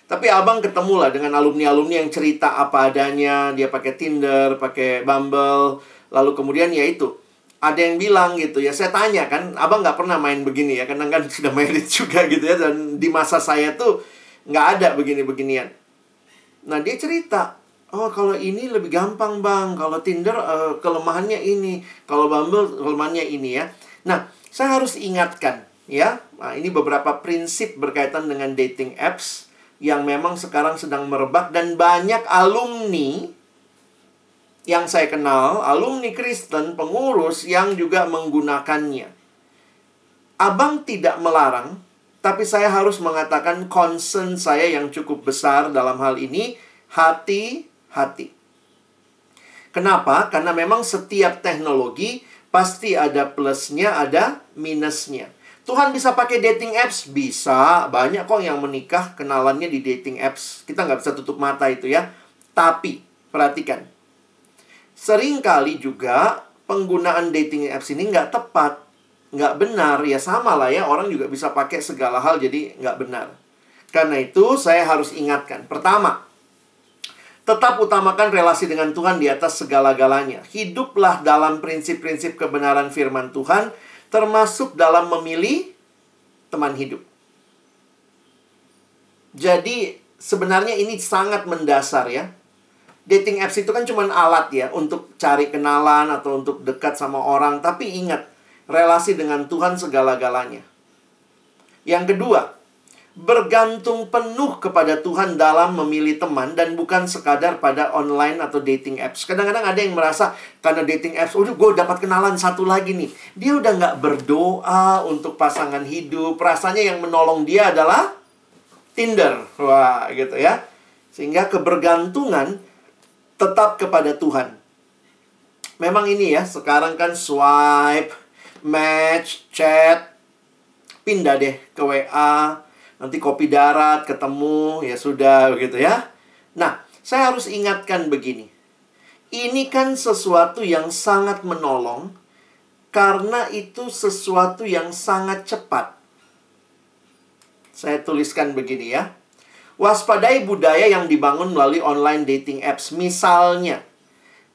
tapi abang ketemu lah dengan alumni-alumni yang cerita apa adanya, dia pakai Tinder, pakai Bumble, lalu kemudian ya itu. Ada yang bilang gitu ya, saya tanya kan, abang nggak pernah main begini ya, karena kan *laughs* sudah married juga gitu ya, dan di masa saya tuh nggak ada begini-beginian. Nah dia cerita, oh kalau ini lebih gampang bang, kalau Tinder uh, kelemahannya ini, kalau Bumble kelemahannya ini ya. Nah saya harus ingatkan ya, nah, ini beberapa prinsip berkaitan dengan dating apps yang memang sekarang sedang merebak dan banyak alumni yang saya kenal, alumni Kristen, pengurus yang juga menggunakannya. Abang tidak melarang, tapi saya harus mengatakan concern saya yang cukup besar dalam hal ini, hati-hati. Kenapa? Karena memang setiap teknologi pasti ada plusnya, ada minusnya. Tuhan bisa pakai dating apps? Bisa. Banyak kok yang menikah kenalannya di dating apps. Kita nggak bisa tutup mata itu ya. Tapi, perhatikan. Seringkali juga penggunaan dating apps ini nggak tepat. nggak benar, ya sama lah ya. Orang juga bisa pakai segala hal jadi nggak benar. Karena itu saya harus ingatkan. Pertama, tetap utamakan relasi dengan Tuhan di atas segala-galanya. Hiduplah dalam prinsip-prinsip kebenaran firman Tuhan, termasuk dalam memilih teman hidup. Jadi sebenarnya ini sangat mendasar ya. Dating apps itu kan cuma alat ya untuk cari kenalan atau untuk dekat sama orang. Tapi ingat, relasi dengan Tuhan segala-galanya. Yang kedua, bergantung penuh kepada Tuhan dalam memilih teman dan bukan sekadar pada online atau dating apps. Kadang-kadang ada yang merasa karena dating apps, udah gue dapat kenalan satu lagi nih. Dia udah nggak berdoa untuk pasangan hidup. Rasanya yang menolong dia adalah Tinder. Wah gitu ya. Sehingga kebergantungan tetap kepada Tuhan. Memang ini ya, sekarang kan swipe, match, chat, pindah deh ke WA, nanti kopi darat ketemu ya sudah begitu ya. Nah, saya harus ingatkan begini. Ini kan sesuatu yang sangat menolong karena itu sesuatu yang sangat cepat. Saya tuliskan begini ya. Waspadai budaya yang dibangun melalui online dating apps. Misalnya,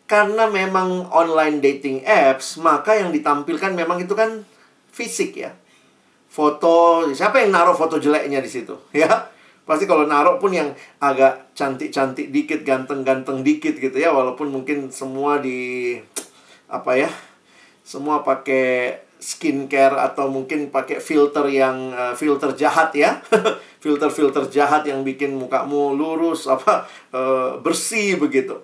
karena memang online dating apps, maka yang ditampilkan memang itu kan fisik ya foto siapa yang naruh foto jeleknya di situ? *laughs* Ya pasti kalau naruh pun yang agak cantik-cantik dikit ganteng-ganteng dikit gitu ya walaupun mungkin semua di apa ya semua pakai skincare atau mungkin pakai filter yang uh, filter jahat ya. *laughs* Filter-filter jahat yang bikin mukamu lurus *laughs* apa uh, bersih begitu.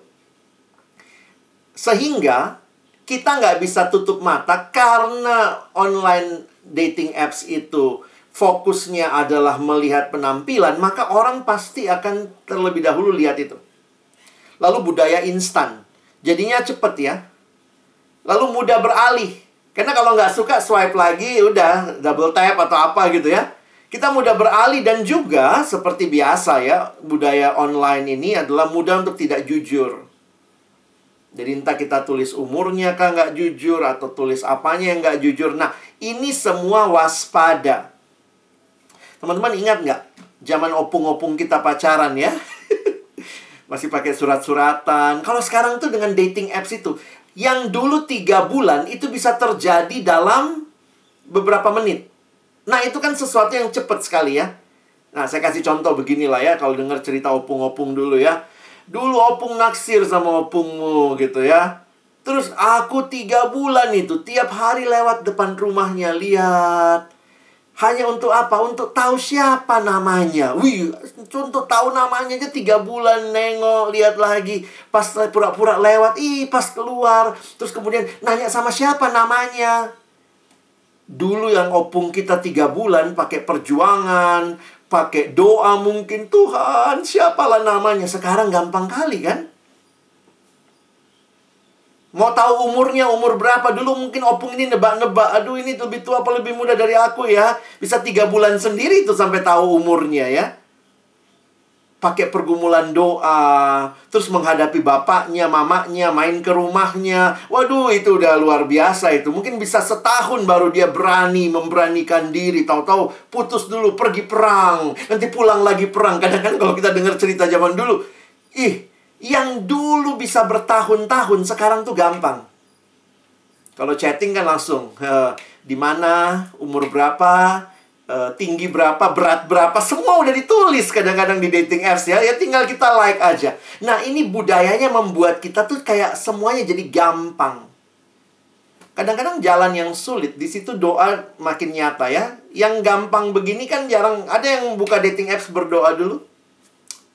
Sehingga kita nggak bisa tutup mata karena online dating apps itu fokusnya adalah melihat penampilan, maka orang pasti akan terlebih dahulu lihat itu. Lalu budaya instan. Jadinya cepet ya. Lalu mudah beralih. Karena kalau nggak suka swipe lagi, udah double tap atau apa gitu ya. Kita mudah beralih dan juga seperti biasa ya, budaya online ini adalah mudah untuk tidak jujur. Jadi entah kita tulis umurnya kah nggak jujur atau tulis apanya yang nggak jujur. Nah, ini semua waspada. Teman-teman ingat nggak? Zaman opung-opung kita pacaran ya. *laughs* Masih pakai surat-suratan. Kalau sekarang tuh dengan dating apps itu. Yang dulu tiga bulan itu bisa terjadi dalam beberapa menit. Nah, itu kan sesuatu yang cepat sekali ya. Nah, saya kasih contoh beginilah ya. Kalau dengar cerita opung-opung dulu ya Dulu opung naksir sama opungmu gitu ya. Terus aku tiga bulan itu tiap hari lewat depan rumahnya lihat. Hanya untuk apa? Untuk tahu siapa namanya. Wih, untuk tahu namanya aja tiga bulan nengok, lihat lagi. Pas pura-pura lewat, ih pas keluar. Terus kemudian nanya sama siapa namanya. Dulu yang opung kita tiga bulan pakai perjuangan, pakai doa mungkin Tuhan siapalah namanya? Sekarang gampang kali kan? Mau tahu umurnya umur berapa? Dulu mungkin opung ini nebak-nebak aduh ini lebih tua apa lebih muda dari aku ya? Bisa tiga bulan sendiri tuh sampai tahu umurnya ya pakai pergumulan doa, terus menghadapi bapaknya, mamanya, main ke rumahnya. Waduh, itu udah luar biasa itu. Mungkin bisa setahun baru dia berani memberanikan diri. Tahu-tahu putus dulu, pergi perang, nanti pulang lagi perang. Kadang-kadang kalau kita dengar cerita zaman dulu, ih, yang dulu bisa bertahun-tahun sekarang tuh gampang. Kalau chatting kan langsung, di mana, umur berapa, uh, tinggi berapa, berat berapa, semua udah ditulis kadang-kadang di dating apps ya. Ya tinggal kita like aja. Nah, ini budayanya membuat kita tuh kayak semuanya jadi gampang. Kadang-kadang jalan yang sulit, di situ doa makin nyata ya. Yang gampang begini kan jarang ada yang buka dating apps berdoa dulu.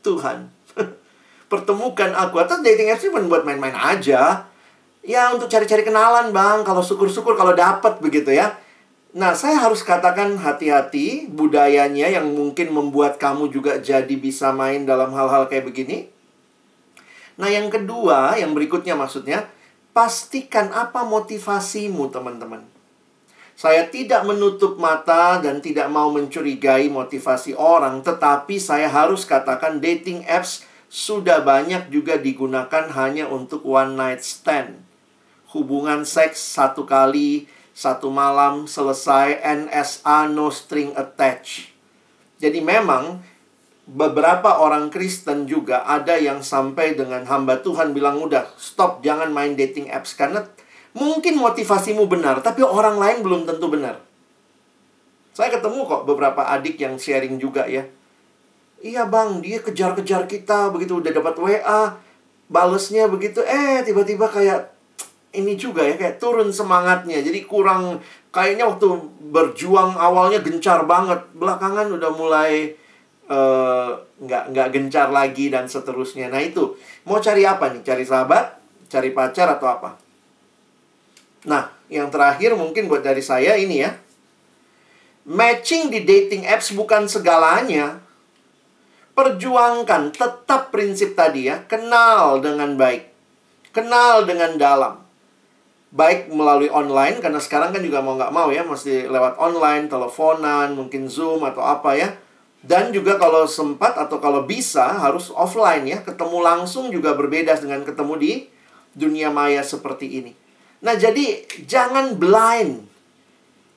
Tuhan, *laughs* pertemukan aku. Atau dating apps cuma buat main-main aja. Ya untuk cari-cari kenalan bang, kalau syukur-syukur kalau dapat begitu ya. Nah, saya harus katakan hati-hati budayanya yang mungkin membuat kamu juga jadi bisa main dalam hal-hal kayak begini. Nah, yang kedua, yang berikutnya maksudnya, pastikan apa motivasimu, teman-teman. Saya tidak menutup mata dan tidak mau mencurigai motivasi orang, tetapi saya harus katakan dating apps sudah banyak juga digunakan hanya untuk one night stand. Hubungan seks satu kali satu malam selesai NSA no string attached. Jadi memang beberapa orang Kristen juga ada yang sampai dengan hamba Tuhan bilang udah stop jangan main dating apps karena mungkin motivasimu benar tapi orang lain belum tentu benar. Saya ketemu kok beberapa adik yang sharing juga ya. Iya bang, dia kejar-kejar kita begitu udah dapat WA, balesnya begitu, eh tiba-tiba kayak ini juga ya kayak turun semangatnya. Jadi kurang kayaknya waktu berjuang awalnya gencar banget, belakangan udah mulai uh, nggak nggak gencar lagi dan seterusnya. Nah itu mau cari apa nih? Cari sahabat, cari pacar atau apa? Nah yang terakhir mungkin buat dari saya ini ya. Matching di dating apps bukan segalanya. Perjuangkan tetap prinsip tadi ya, kenal dengan baik. Kenal dengan dalam. Baik melalui online, karena sekarang kan juga mau nggak mau ya, mesti lewat online, teleponan, mungkin Zoom atau apa ya dan juga kalau sempat atau kalau bisa harus offline ya. Ketemu langsung juga berbeda dengan ketemu di dunia maya seperti ini. Nah, jadi jangan blind.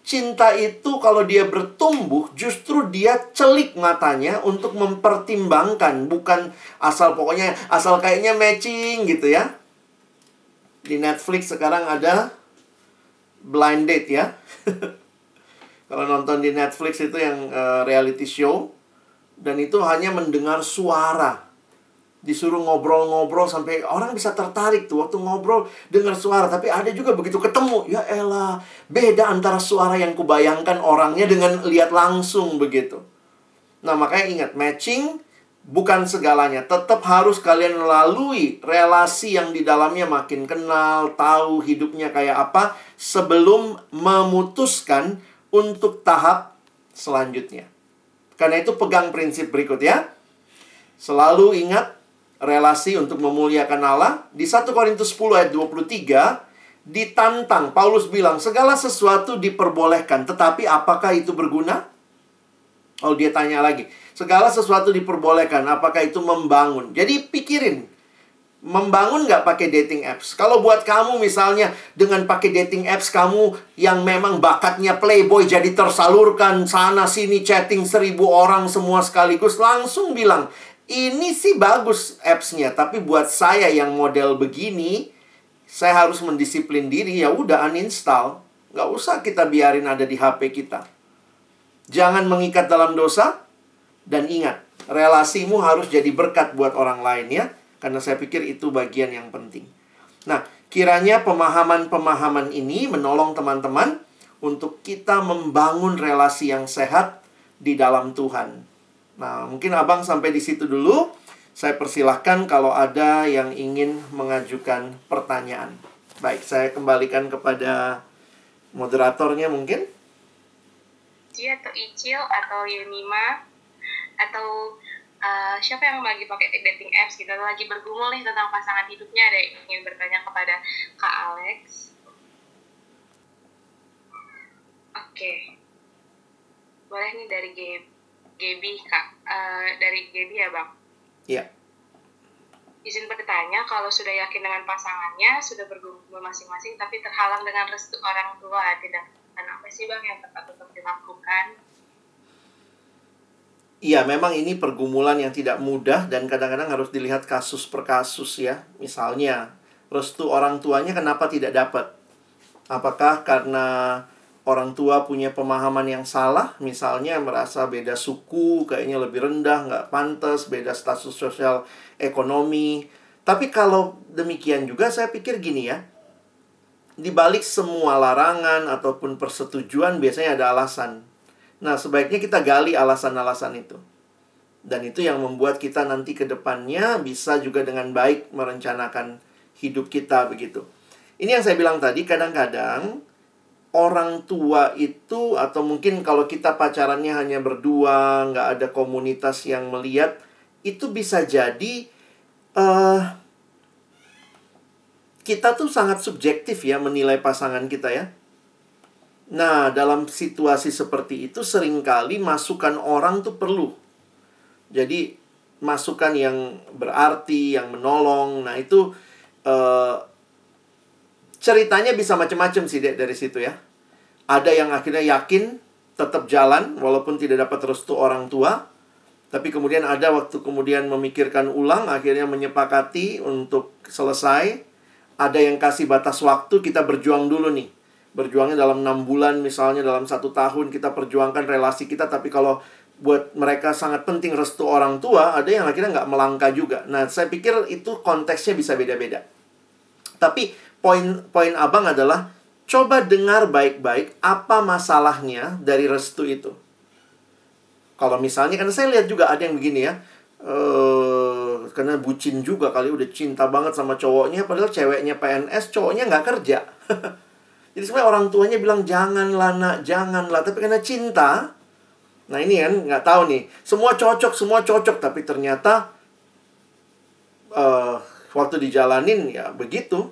Cinta itu kalau dia bertumbuh justru dia celik matanya untuk mempertimbangkan bukan asal pokoknya asal kayaknya matching gitu ya. Di Netflix sekarang ada blind date ya. *laughs* kalau nonton di Netflix itu yang uh, reality show dan itu hanya mendengar suara. Disuruh ngobrol-ngobrol sampai orang bisa tertarik tuh waktu ngobrol dengar suara. Tapi ada juga begitu ketemu, ya elah, beda antara suara yang kubayangkan orangnya dengan lihat langsung begitu. Nah makanya ingat, matching bukan segalanya. Tetap harus kalian lalui relasi yang di dalamnya makin kenal, tahu hidupnya kayak apa sebelum memutuskan untuk tahap selanjutnya. Karena itu pegang prinsip berikut ya. Selalu ingat relasi untuk memuliakan Allah. Di 1 Korintus 10 ayat 23 ditantang Paulus bilang segala sesuatu diperbolehkan, tetapi apakah itu berguna? Oh, dia tanya lagi. Segala sesuatu diperbolehkan, apakah itu membangun? Jadi pikirin, membangun nggak pakai dating apps? Kalau buat kamu misalnya dengan pakai dating apps kamu yang memang bakatnya playboy jadi tersalurkan sana sini chatting seribu orang semua sekaligus langsung bilang ini sih bagus appsnya tapi buat saya yang model begini saya harus mendisiplin diri ya udah uninstall nggak usah kita biarin ada di HP kita jangan mengikat dalam dosa dan ingat relasimu harus jadi berkat buat orang lain ya karena saya pikir itu bagian yang penting. Nah, kiranya pemahaman-pemahaman ini menolong teman-teman untuk kita membangun relasi yang sehat di dalam Tuhan. Nah, mungkin Abang sampai di situ dulu. Saya persilahkan kalau ada yang ingin mengajukan pertanyaan. Baik, saya kembalikan kepada moderatornya mungkin. Cia atau Icil atau Yunima atau uh, siapa yang lagi pakai dating apps gitu lagi bergumul nih tentang pasangan hidupnya ada yang ingin bertanya kepada Kak Alex? Oke. Okay. boleh nih dari Gaby Kak. Uh, dari Gaby ya Bang? Iya. Izin bertanya kalau sudah yakin dengan pasangannya sudah bergumul masing-masing tapi terhalang dengan restu orang tua tidak apa sih Bang yang tepat untuk dilakukan Iya, memang ini pergumulan yang tidak mudah dan kadang-kadang harus dilihat kasus per kasus ya. Misalnya, restu orang tuanya kenapa tidak dapat? Apakah karena orang tua punya pemahaman yang salah? Misalnya merasa beda suku, kayaknya lebih rendah, nggak pantas, beda status sosial ekonomi. Tapi kalau demikian juga saya pikir gini ya. Di balik semua larangan ataupun persetujuan biasanya ada alasan Nah, sebaiknya kita gali alasan-alasan itu. Dan itu yang membuat kita nanti ke depannya bisa juga dengan baik merencanakan hidup kita begitu. Ini yang saya bilang tadi, kadang-kadang orang tua itu atau mungkin kalau kita pacarannya hanya berdua, nggak ada komunitas yang melihat, itu bisa jadi uh, kita tuh sangat subjektif ya menilai pasangan kita ya. Nah, dalam situasi seperti itu sering kali masukan orang tuh perlu. Jadi masukan yang berarti, yang menolong. Nah, itu uh, ceritanya bisa macam-macam sih Dek, dari situ ya. Ada yang akhirnya yakin tetap jalan walaupun tidak dapat restu orang tua. Tapi kemudian ada waktu kemudian memikirkan ulang, akhirnya menyepakati untuk selesai. Ada yang kasih batas waktu, kita berjuang dulu nih. Berjuangnya dalam enam bulan, misalnya dalam satu tahun kita perjuangkan relasi kita. Tapi kalau buat mereka sangat penting restu orang tua, ada yang akhirnya nggak melangkah juga. Nah, saya pikir itu konteksnya bisa beda-beda. Tapi poin poin abang adalah coba dengar baik-baik apa masalahnya dari restu itu. Kalau misalnya, karena saya lihat juga ada yang begini ya, uh, karena bucin juga kali udah cinta banget sama cowoknya, padahal ceweknya PNS, cowoknya nggak kerja. *laughs* Jadi sebenarnya orang tuanya bilang janganlah nak, janganlah, tapi karena cinta, nah ini kan nggak tahu nih, semua cocok, semua cocok, tapi ternyata uh, waktu dijalanin ya begitu.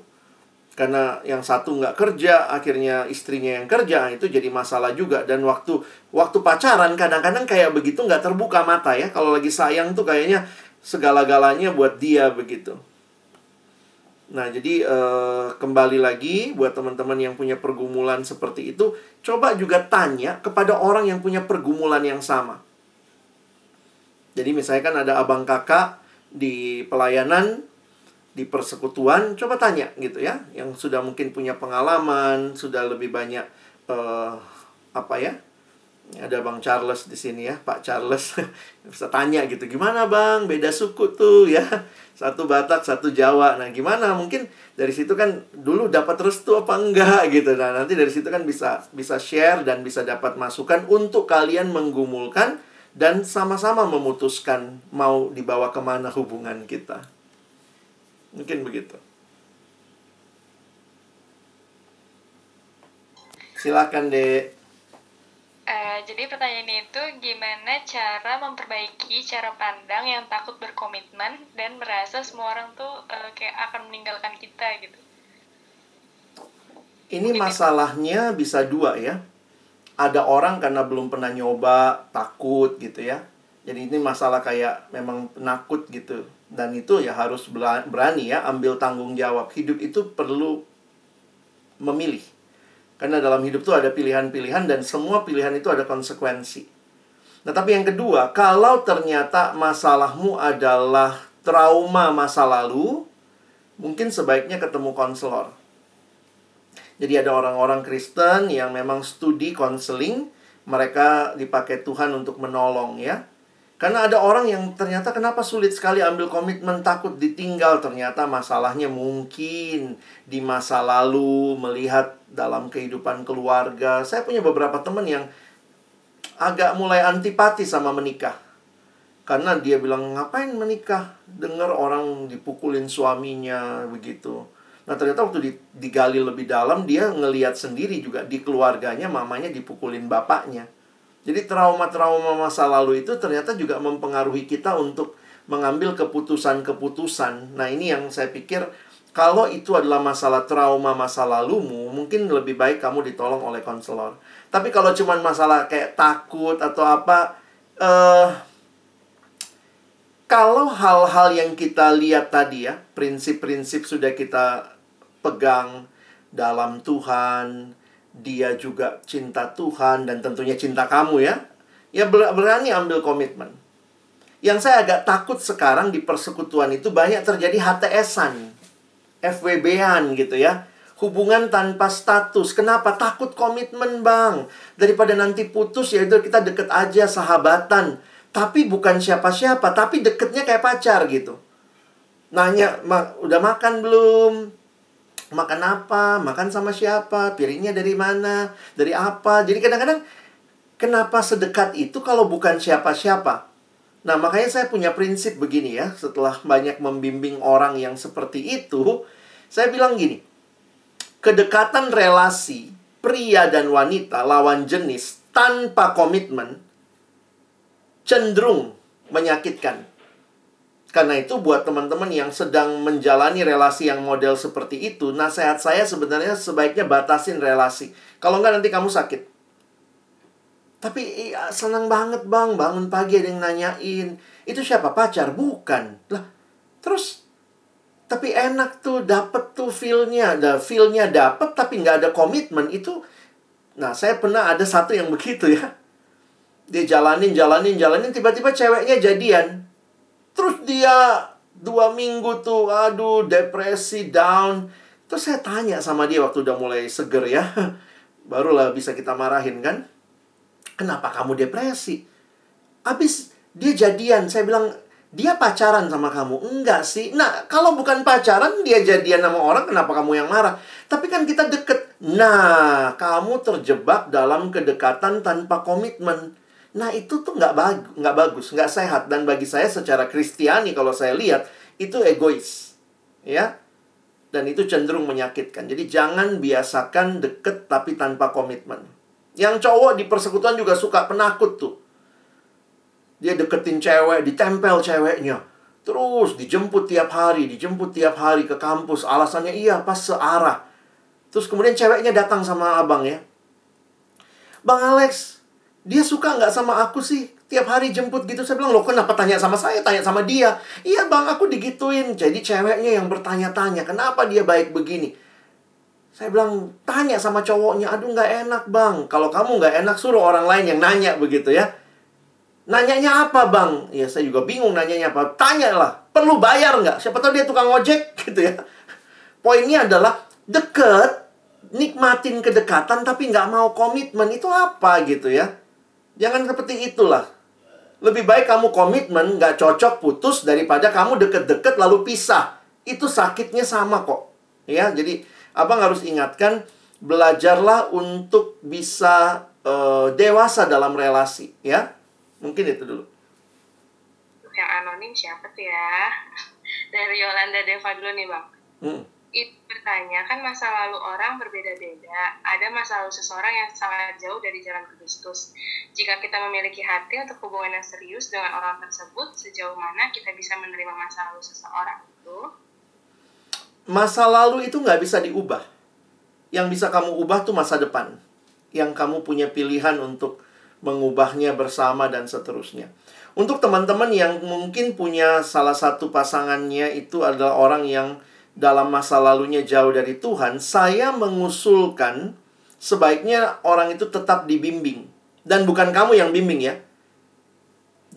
Karena yang satu nggak kerja akhirnya istrinya yang kerja itu jadi masalah juga. Dan waktu waktu pacaran kadang-kadang kayak begitu nggak terbuka mata ya. Kalau lagi sayang tuh kayaknya segala-galanya buat dia begitu nah jadi eh, kembali lagi buat teman-teman yang punya pergumulan seperti itu coba juga tanya kepada orang yang punya pergumulan yang sama. Jadi misalnya kan ada abang kakak di pelayanan di persekutuan coba tanya gitu ya yang sudah mungkin punya pengalaman sudah lebih banyak uh, apa ya ada bang Charles di sini ya Pak Charles *laughs* bisa tanya gitu gimana bang beda suku tuh ya satu Batak satu Jawa nah gimana mungkin dari situ kan dulu dapat restu apa enggak *laughs* gitu nah nanti dari situ kan bisa bisa share dan bisa dapat masukan untuk kalian menggumulkan dan sama-sama memutuskan mau dibawa ke mana hubungan kita. Mungkin begitu. Silakan, Dek. Uh, jadi pertanyaan itu gimana cara memperbaiki cara pandang yang takut berkomitmen dan merasa semua orang tuh uh, kayak akan meninggalkan kita gitu. Ini masalahnya bisa dua ya. Ada orang karena belum pernah nyoba, takut gitu ya. Jadi ini masalah kayak memang penakut gitu dan itu ya harus berani ya ambil tanggung jawab hidup itu perlu memilih karena dalam hidup itu ada pilihan-pilihan dan semua pilihan itu ada konsekuensi. Nah tapi yang kedua kalau ternyata masalahmu adalah trauma masa lalu mungkin sebaiknya ketemu konselor. Jadi ada orang-orang Kristen yang memang studi konseling mereka dipakai Tuhan untuk menolong ya karena ada orang yang ternyata kenapa sulit sekali ambil komitmen takut ditinggal. Ternyata masalahnya mungkin di masa lalu melihat dalam kehidupan keluarga. Saya punya beberapa teman yang agak mulai antipati sama menikah. Karena dia bilang ngapain menikah? Dengar orang dipukulin suaminya begitu. Nah ternyata waktu digali lebih dalam dia ngeliat sendiri juga di keluarganya mamanya dipukulin bapaknya jadi trauma-trauma masa lalu itu ternyata juga mempengaruhi kita untuk mengambil keputusan-keputusan. Nah, ini yang saya pikir kalau itu adalah masalah trauma masa lalumu, mungkin lebih baik kamu ditolong oleh konselor. Tapi kalau cuma masalah kayak takut atau apa, eh kalau hal-hal yang kita lihat tadi ya, prinsip-prinsip sudah kita pegang dalam Tuhan, dia juga cinta Tuhan dan tentunya cinta kamu ya. Ya berani ambil komitmen. Yang saya agak takut sekarang di persekutuan itu banyak terjadi HTS-an. FWB-an gitu ya. Hubungan tanpa status. Kenapa? Takut komitmen bang. Daripada nanti putus ya itu kita deket aja sahabatan. Tapi bukan siapa-siapa. Tapi deketnya kayak pacar gitu. Nanya, udah makan belum? Makan apa, makan sama siapa, piringnya dari mana, dari apa. Jadi kadang-kadang kenapa sedekat itu kalau bukan siapa-siapa? Nah, makanya saya punya prinsip begini ya, setelah banyak membimbing orang yang seperti itu, saya bilang gini. Kedekatan relasi pria dan wanita lawan jenis tanpa komitmen cenderung menyakitkan karena itu buat teman-teman yang sedang menjalani relasi yang model seperti itu, nasihat saya sebenarnya sebaiknya batasin relasi. Kalau enggak nanti kamu sakit. Tapi iya, senang banget bang, bangun pagi ada yang nanyain. Itu siapa pacar? Bukan. Lah, terus tapi enak tuh dapet tuh feelnya, ada feelnya dapet tapi nggak ada komitmen itu Nah, saya pernah ada satu yang begitu ya. Dia jalanin, jalanin, jalanin, tiba-tiba ceweknya jadian. Terus dia dua minggu tuh, aduh, depresi, down. Terus saya tanya sama dia waktu udah mulai seger ya. *laughs* Barulah bisa kita marahin kan. Kenapa kamu depresi? Habis dia jadian, saya bilang, dia pacaran sama kamu? Enggak sih. Nah, kalau bukan pacaran, dia jadian sama orang, kenapa kamu yang marah? Tapi kan kita deket. Nah, kamu terjebak dalam kedekatan tanpa komitmen. Nah, itu tuh nggak bagus, nggak bagus, nggak sehat. Dan bagi saya secara kristiani, kalau saya lihat, itu egois. Ya, dan itu cenderung menyakitkan. Jadi jangan biasakan deket tapi tanpa komitmen. Yang cowok di persekutuan juga suka penakut tuh. Dia deketin cewek, ditempel ceweknya. Terus dijemput tiap hari, dijemput tiap hari ke kampus. Alasannya iya pas searah. Terus kemudian ceweknya datang sama abang ya. Bang Alex, dia suka nggak sama aku sih? Tiap hari jemput gitu. Saya bilang, loh kenapa tanya sama saya? Tanya sama dia. Iya bang, aku digituin. Jadi ceweknya yang bertanya-tanya, kenapa dia baik begini? Saya bilang, tanya sama cowoknya. Aduh nggak enak bang. Kalau kamu nggak enak, suruh orang lain yang nanya begitu ya. Nanyanya apa bang? Ya saya juga bingung nanyanya apa. Tanyalah, perlu bayar nggak? Siapa tahu dia tukang ojek *laughs* gitu ya. Poinnya adalah deket, nikmatin kedekatan tapi nggak mau komitmen itu apa gitu ya. Jangan seperti itulah. Lebih baik kamu komitmen, nggak cocok putus daripada kamu deket-deket lalu pisah. Itu sakitnya sama kok. Ya, jadi abang harus ingatkan belajarlah untuk bisa uh, dewasa dalam relasi, ya. Mungkin itu dulu. Yang anonim siapa tuh ya? *laughs* Dari Yolanda Deva dulu nih bang. Hmm. Itu bertanya, kan masa lalu orang berbeda-beda. Ada masa lalu seseorang yang sangat jauh dari jalan Kristus. Jika kita memiliki hati untuk hubungan yang serius dengan orang tersebut, sejauh mana kita bisa menerima masa lalu seseorang itu? Masa lalu itu nggak bisa diubah. Yang bisa kamu ubah tuh masa depan. Yang kamu punya pilihan untuk mengubahnya bersama dan seterusnya. Untuk teman-teman yang mungkin punya salah satu pasangannya itu adalah orang yang dalam masa lalunya jauh dari Tuhan, saya mengusulkan sebaiknya orang itu tetap dibimbing. Dan bukan kamu yang bimbing ya.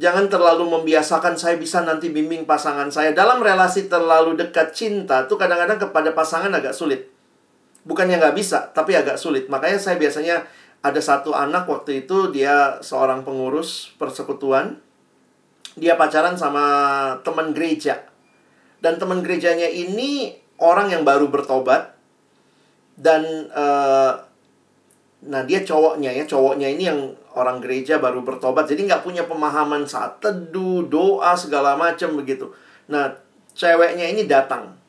Jangan terlalu membiasakan saya bisa nanti bimbing pasangan saya. Dalam relasi terlalu dekat cinta tuh kadang-kadang kepada pasangan agak sulit. Bukannya nggak bisa, tapi agak sulit. Makanya saya biasanya ada satu anak waktu itu dia seorang pengurus persekutuan. Dia pacaran sama teman gereja. Dan teman gerejanya ini orang yang baru bertobat. Dan uh, nah dia cowoknya ya, cowoknya ini yang orang gereja baru bertobat. Jadi nggak punya pemahaman saat teduh, doa segala macam begitu. Nah ceweknya ini datang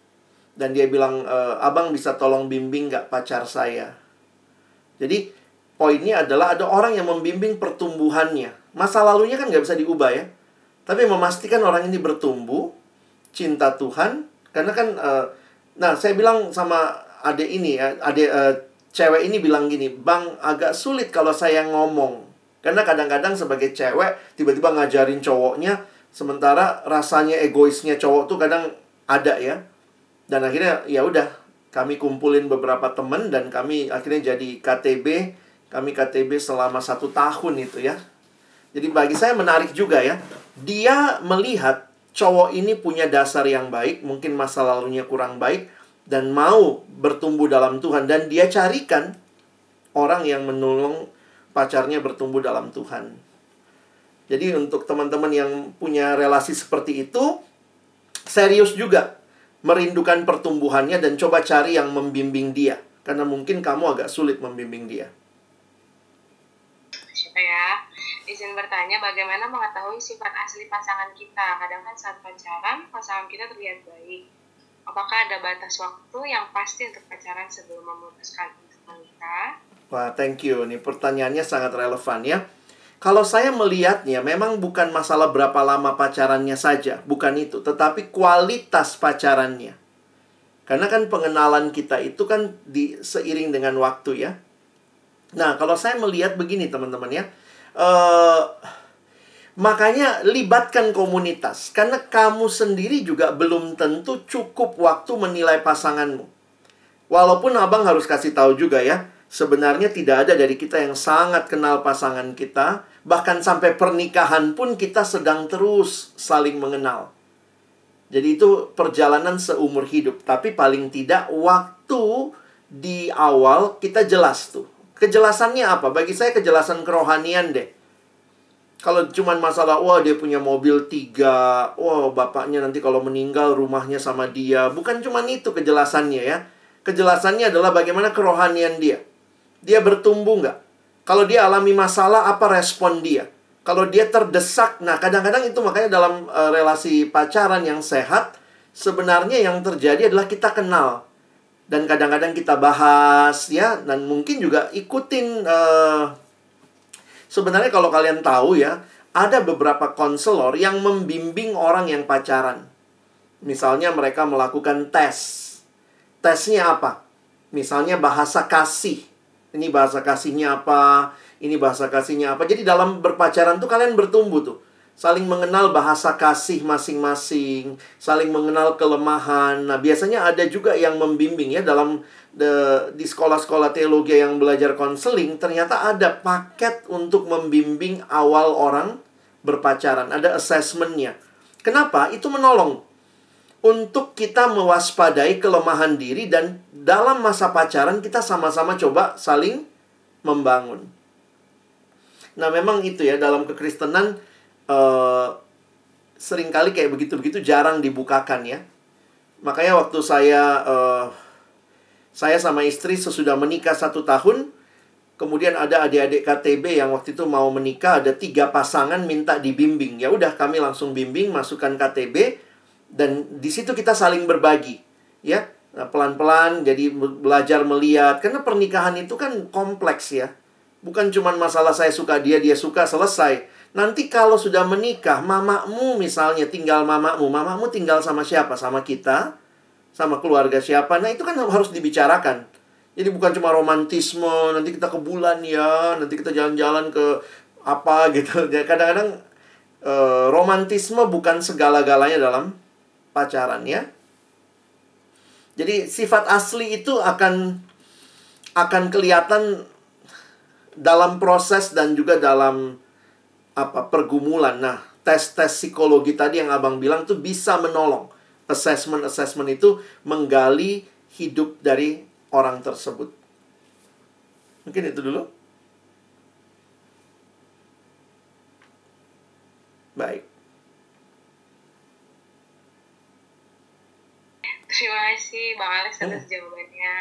dan dia bilang, e, abang bisa tolong bimbing nggak pacar saya. Jadi poinnya adalah ada orang yang membimbing pertumbuhannya. Masa lalunya kan nggak bisa diubah ya. Tapi memastikan orang ini bertumbuh, cinta Tuhan. Karena kan, uh, nah saya bilang sama adik ini ya, adik uh, cewek ini bilang gini, bang agak sulit kalau saya ngomong. Karena kadang-kadang sebagai cewek tiba-tiba ngajarin cowoknya, sementara rasanya egoisnya cowok tuh kadang ada ya. Dan akhirnya ya udah kami kumpulin beberapa teman dan kami akhirnya jadi KTB kami KTB selama satu tahun itu ya. Jadi bagi saya menarik juga ya. Dia melihat cowok ini punya dasar yang baik, mungkin masa lalunya kurang baik, dan mau bertumbuh dalam Tuhan. Dan dia carikan orang yang menolong pacarnya bertumbuh dalam Tuhan. Jadi untuk teman-teman yang punya relasi seperti itu, serius juga merindukan pertumbuhannya dan coba cari yang membimbing dia. Karena mungkin kamu agak sulit membimbing dia ya. Izin bertanya, bagaimana mengetahui sifat asli pasangan kita? Kadang kan saat pacaran, pasangan kita terlihat baik. Apakah ada batas waktu yang pasti untuk pacaran sebelum memutuskan untuk menikah? Wah, thank you. Ini pertanyaannya sangat relevan ya. Kalau saya melihatnya, memang bukan masalah berapa lama pacarannya saja, bukan itu, tetapi kualitas pacarannya. Karena kan pengenalan kita itu kan di seiring dengan waktu ya. Nah, kalau saya melihat begini teman-teman ya, uh, makanya libatkan komunitas karena kamu sendiri juga belum tentu cukup waktu menilai pasanganmu. Walaupun abang harus kasih tahu juga ya, sebenarnya tidak ada dari kita yang sangat kenal pasangan kita, bahkan sampai pernikahan pun kita sedang terus saling mengenal. Jadi itu perjalanan seumur hidup, tapi paling tidak waktu di awal kita jelas tuh. Kejelasannya apa? Bagi saya kejelasan kerohanian deh. Kalau cuman masalah, wah dia punya mobil tiga, wah bapaknya nanti kalau meninggal rumahnya sama dia. Bukan cuman itu kejelasannya ya. Kejelasannya adalah bagaimana kerohanian dia. Dia bertumbuh nggak? Kalau dia alami masalah, apa respon dia? Kalau dia terdesak, nah kadang-kadang itu makanya dalam uh, relasi pacaran yang sehat, sebenarnya yang terjadi adalah kita kenal. Dan kadang-kadang kita bahas ya, dan mungkin juga ikutin uh, Sebenarnya kalau kalian tahu ya, ada beberapa konselor yang membimbing orang yang pacaran. Misalnya mereka melakukan tes. Tesnya apa? Misalnya bahasa kasih. Ini bahasa kasihnya apa? Ini bahasa kasihnya apa? Jadi dalam berpacaran tuh kalian bertumbuh tuh saling mengenal bahasa kasih masing-masing, saling mengenal kelemahan. Nah, biasanya ada juga yang membimbing ya dalam the, di sekolah-sekolah teologi yang belajar konseling, ternyata ada paket untuk membimbing awal orang berpacaran, ada assessmentnya. Kenapa? Itu menolong untuk kita mewaspadai kelemahan diri dan dalam masa pacaran kita sama-sama coba saling membangun. Nah, memang itu ya dalam kekristenan uh, sering kali kayak begitu-begitu jarang dibukakan ya. Makanya waktu saya uh, saya sama istri sesudah menikah satu tahun, kemudian ada adik-adik KTB yang waktu itu mau menikah, ada tiga pasangan minta dibimbing. Ya udah kami langsung bimbing, masukkan KTB, dan di situ kita saling berbagi, ya nah, pelan-pelan jadi belajar melihat karena pernikahan itu kan kompleks ya bukan cuma masalah saya suka dia dia suka selesai Nanti kalau sudah menikah, mamamu misalnya tinggal mamamu, mamamu tinggal sama siapa? Sama kita, sama keluarga siapa? Nah, itu kan harus dibicarakan. Jadi bukan cuma romantisme, nanti kita ke bulan ya, nanti kita jalan-jalan ke apa gitu. *laughs* Ya kadang-kadang e, romantisme bukan segala-galanya dalam pacaran ya. Jadi sifat asli itu akan akan kelihatan dalam proses dan juga dalam apa pergumulan. Nah, tes-tes psikologi tadi yang Abang bilang tuh bisa menolong. Assessment-assessment itu menggali hidup dari orang tersebut. Mungkin itu dulu. Baik. Terima kasih Bang Alex atas hmm. jawabannya.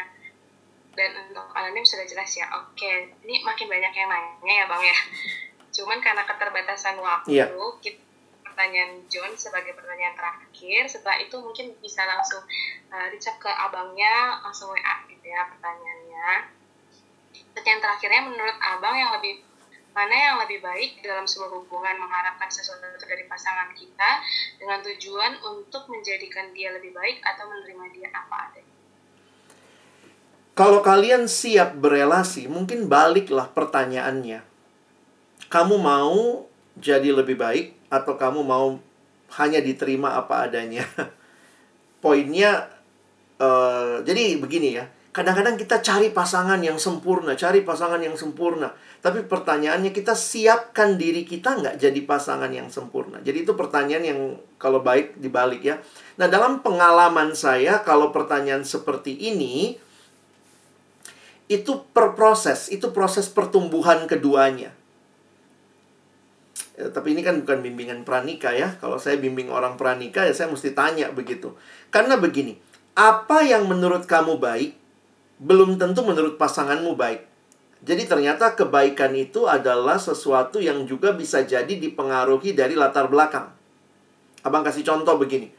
Dan untuk anonim sudah jelas ya. Oke, ini makin banyak yang nanya ya Bang ya cuman karena keterbatasan waktu yeah. kita pertanyaan John sebagai pertanyaan terakhir setelah itu mungkin bisa langsung uh, reach ke abangnya langsung WA gitu ya pertanyaannya. Pertanyaan terakhirnya menurut abang yang lebih mana yang lebih baik dalam sebuah hubungan mengharapkan sesuatu dari pasangan kita dengan tujuan untuk menjadikan dia lebih baik atau menerima dia apa adanya? Kalau kalian siap berelasi, mungkin baliklah pertanyaannya kamu mau jadi lebih baik atau kamu mau hanya diterima apa adanya. *laughs* Poinnya, uh, jadi begini ya. Kadang-kadang kita cari pasangan yang sempurna, cari pasangan yang sempurna. Tapi pertanyaannya kita siapkan diri kita nggak jadi pasangan yang sempurna. Jadi itu pertanyaan yang kalau baik dibalik ya. Nah dalam pengalaman saya kalau pertanyaan seperti ini, itu per proses, itu proses pertumbuhan keduanya. Ya, tapi ini kan bukan bimbingan pranika ya. Kalau saya bimbing orang pranika ya saya mesti tanya begitu. Karena begini, apa yang menurut kamu baik belum tentu menurut pasanganmu baik. Jadi ternyata kebaikan itu adalah sesuatu yang juga bisa jadi dipengaruhi dari latar belakang. Abang kasih contoh begini.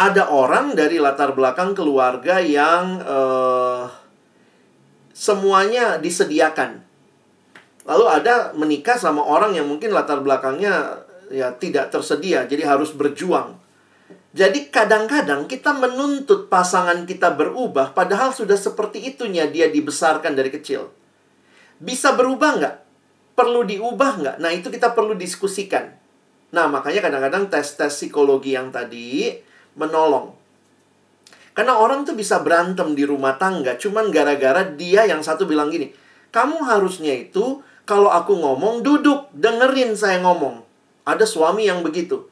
Ada orang dari latar belakang keluarga yang uh, semuanya disediakan Lalu ada menikah sama orang yang mungkin latar belakangnya ya tidak tersedia, jadi harus berjuang. Jadi kadang-kadang kita menuntut pasangan kita berubah, padahal sudah seperti itunya dia dibesarkan dari kecil. Bisa berubah nggak? Perlu diubah nggak? Nah itu kita perlu diskusikan. Nah makanya kadang-kadang tes-tes psikologi yang tadi menolong. Karena orang tuh bisa berantem di rumah tangga cuman gara-gara dia yang satu bilang gini, "Kamu harusnya itu kalau aku ngomong duduk, dengerin saya ngomong." Ada suami yang begitu.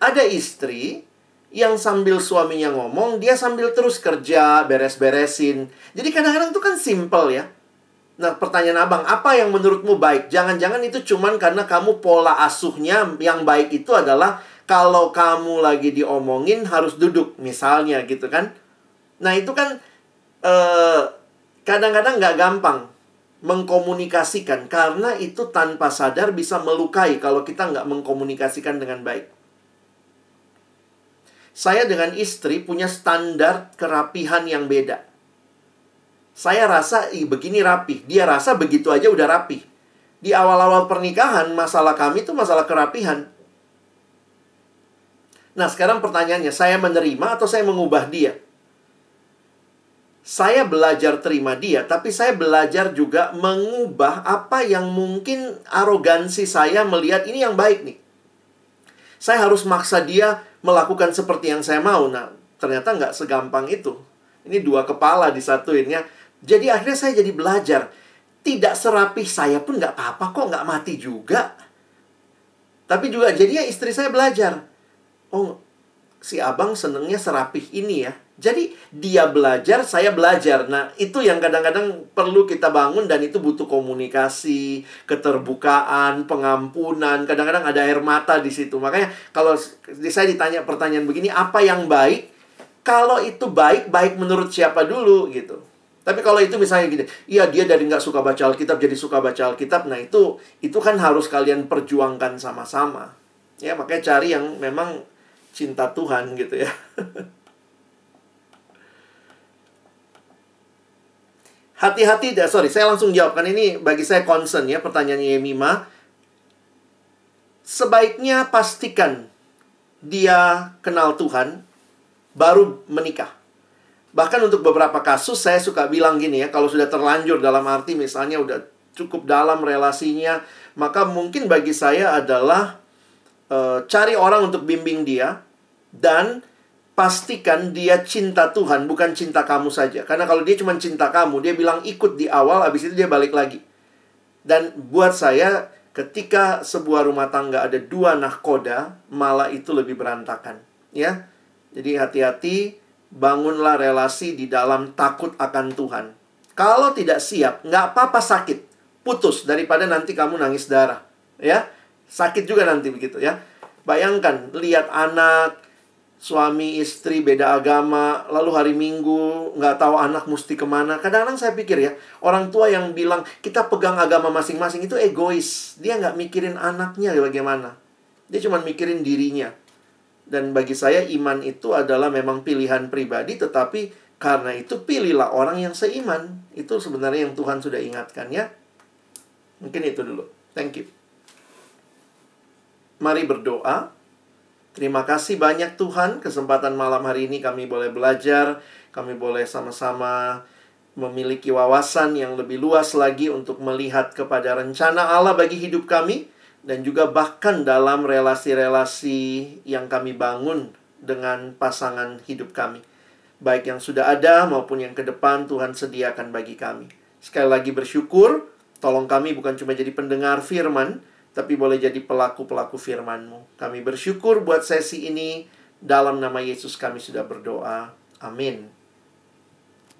Ada istri yang sambil suaminya ngomong, dia sambil terus kerja, beres-beresin. Jadi kadang-kadang itu kan simple ya. Nah, pertanyaan Abang, apa yang menurutmu baik? Jangan-jangan itu cuman karena kamu pola asuhnya yang baik itu adalah kalau kamu lagi diomongin harus duduk, misalnya gitu kan. Nah, itu kan eh, kadang-kadang nggak gampang mengkomunikasikan karena itu tanpa sadar bisa melukai kalau kita nggak mengkomunikasikan dengan baik. Saya dengan istri punya standar kerapihan yang beda. Saya rasa Ih, begini rapi. Dia rasa begitu aja udah rapi. Di awal-awal pernikahan, masalah kami itu masalah kerapihan. Nah, sekarang pertanyaannya, saya menerima atau saya mengubah dia? Saya belajar terima dia, tapi saya belajar juga mengubah apa yang mungkin arogansi saya melihat ini yang baik nih. Saya harus maksa dia melakukan seperti yang saya mau. Nah, ternyata nggak segampang itu. Ini dua kepala disatuin ya. Jadi akhirnya saya jadi belajar. Tidak serapih saya pun nggak apa-apa kok, nggak mati juga. Tapi juga jadinya istri saya belajar. Oh, si abang senengnya serapih ini ya. Jadi dia belajar, saya belajar. Nah, itu yang kadang-kadang perlu kita bangun dan itu butuh komunikasi, keterbukaan, pengampunan. Kadang-kadang ada air mata di situ. Makanya kalau saya ditanya pertanyaan begini, apa yang baik? Kalau itu baik, baik menurut siapa dulu gitu. Tapi kalau itu misalnya gini, iya dia dari nggak suka baca Alkitab jadi suka baca Alkitab, nah itu itu kan harus kalian perjuangkan sama-sama. Ya, makanya cari yang memang cinta Tuhan gitu ya. *laughs* Hati-hati, sorry, saya langsung jawabkan ini bagi saya concern ya pertanyaannya Yemima. Sebaiknya pastikan dia kenal Tuhan baru menikah. Bahkan untuk beberapa kasus saya suka bilang gini ya, kalau sudah terlanjur dalam arti misalnya udah cukup dalam relasinya, maka mungkin bagi saya adalah e, cari orang untuk bimbing dia dan pastikan dia cinta Tuhan, bukan cinta kamu saja. Karena kalau dia cuma cinta kamu, dia bilang ikut di awal, habis itu dia balik lagi. Dan buat saya, ketika sebuah rumah tangga ada dua nahkoda, malah itu lebih berantakan. Ya, jadi hati-hati bangunlah relasi di dalam takut akan Tuhan. Kalau tidak siap, nggak apa-apa sakit. Putus daripada nanti kamu nangis darah. Ya, sakit juga nanti begitu ya. Bayangkan, lihat anak, suami istri beda agama, lalu hari minggu nggak tahu anak mesti ke mana. Kadang-kadang saya pikir ya, orang tua yang bilang kita pegang agama masing-masing itu egois. Dia nggak mikirin anaknya bagaimana. Dia cuma mikirin dirinya. Dan bagi saya iman itu adalah memang pilihan pribadi tetapi karena itu pilihlah orang yang seiman. Itu sebenarnya yang Tuhan sudah ingatkan ya. Mungkin itu dulu. Thank you. Mari berdoa. Terima kasih banyak Tuhan kesempatan malam hari ini kami boleh belajar, kami boleh sama-sama memiliki wawasan yang lebih luas lagi untuk melihat kepada rencana Allah bagi hidup kami dan juga bahkan dalam relasi-relasi yang kami bangun dengan pasangan hidup kami. Baik yang sudah ada maupun yang ke depan Tuhan sediakan bagi kami. Sekali lagi bersyukur, tolong kami bukan cuma jadi pendengar firman, tapi boleh jadi pelaku-pelaku firman-Mu. Kami bersyukur buat sesi ini, dalam nama Yesus kami sudah berdoa. Amin.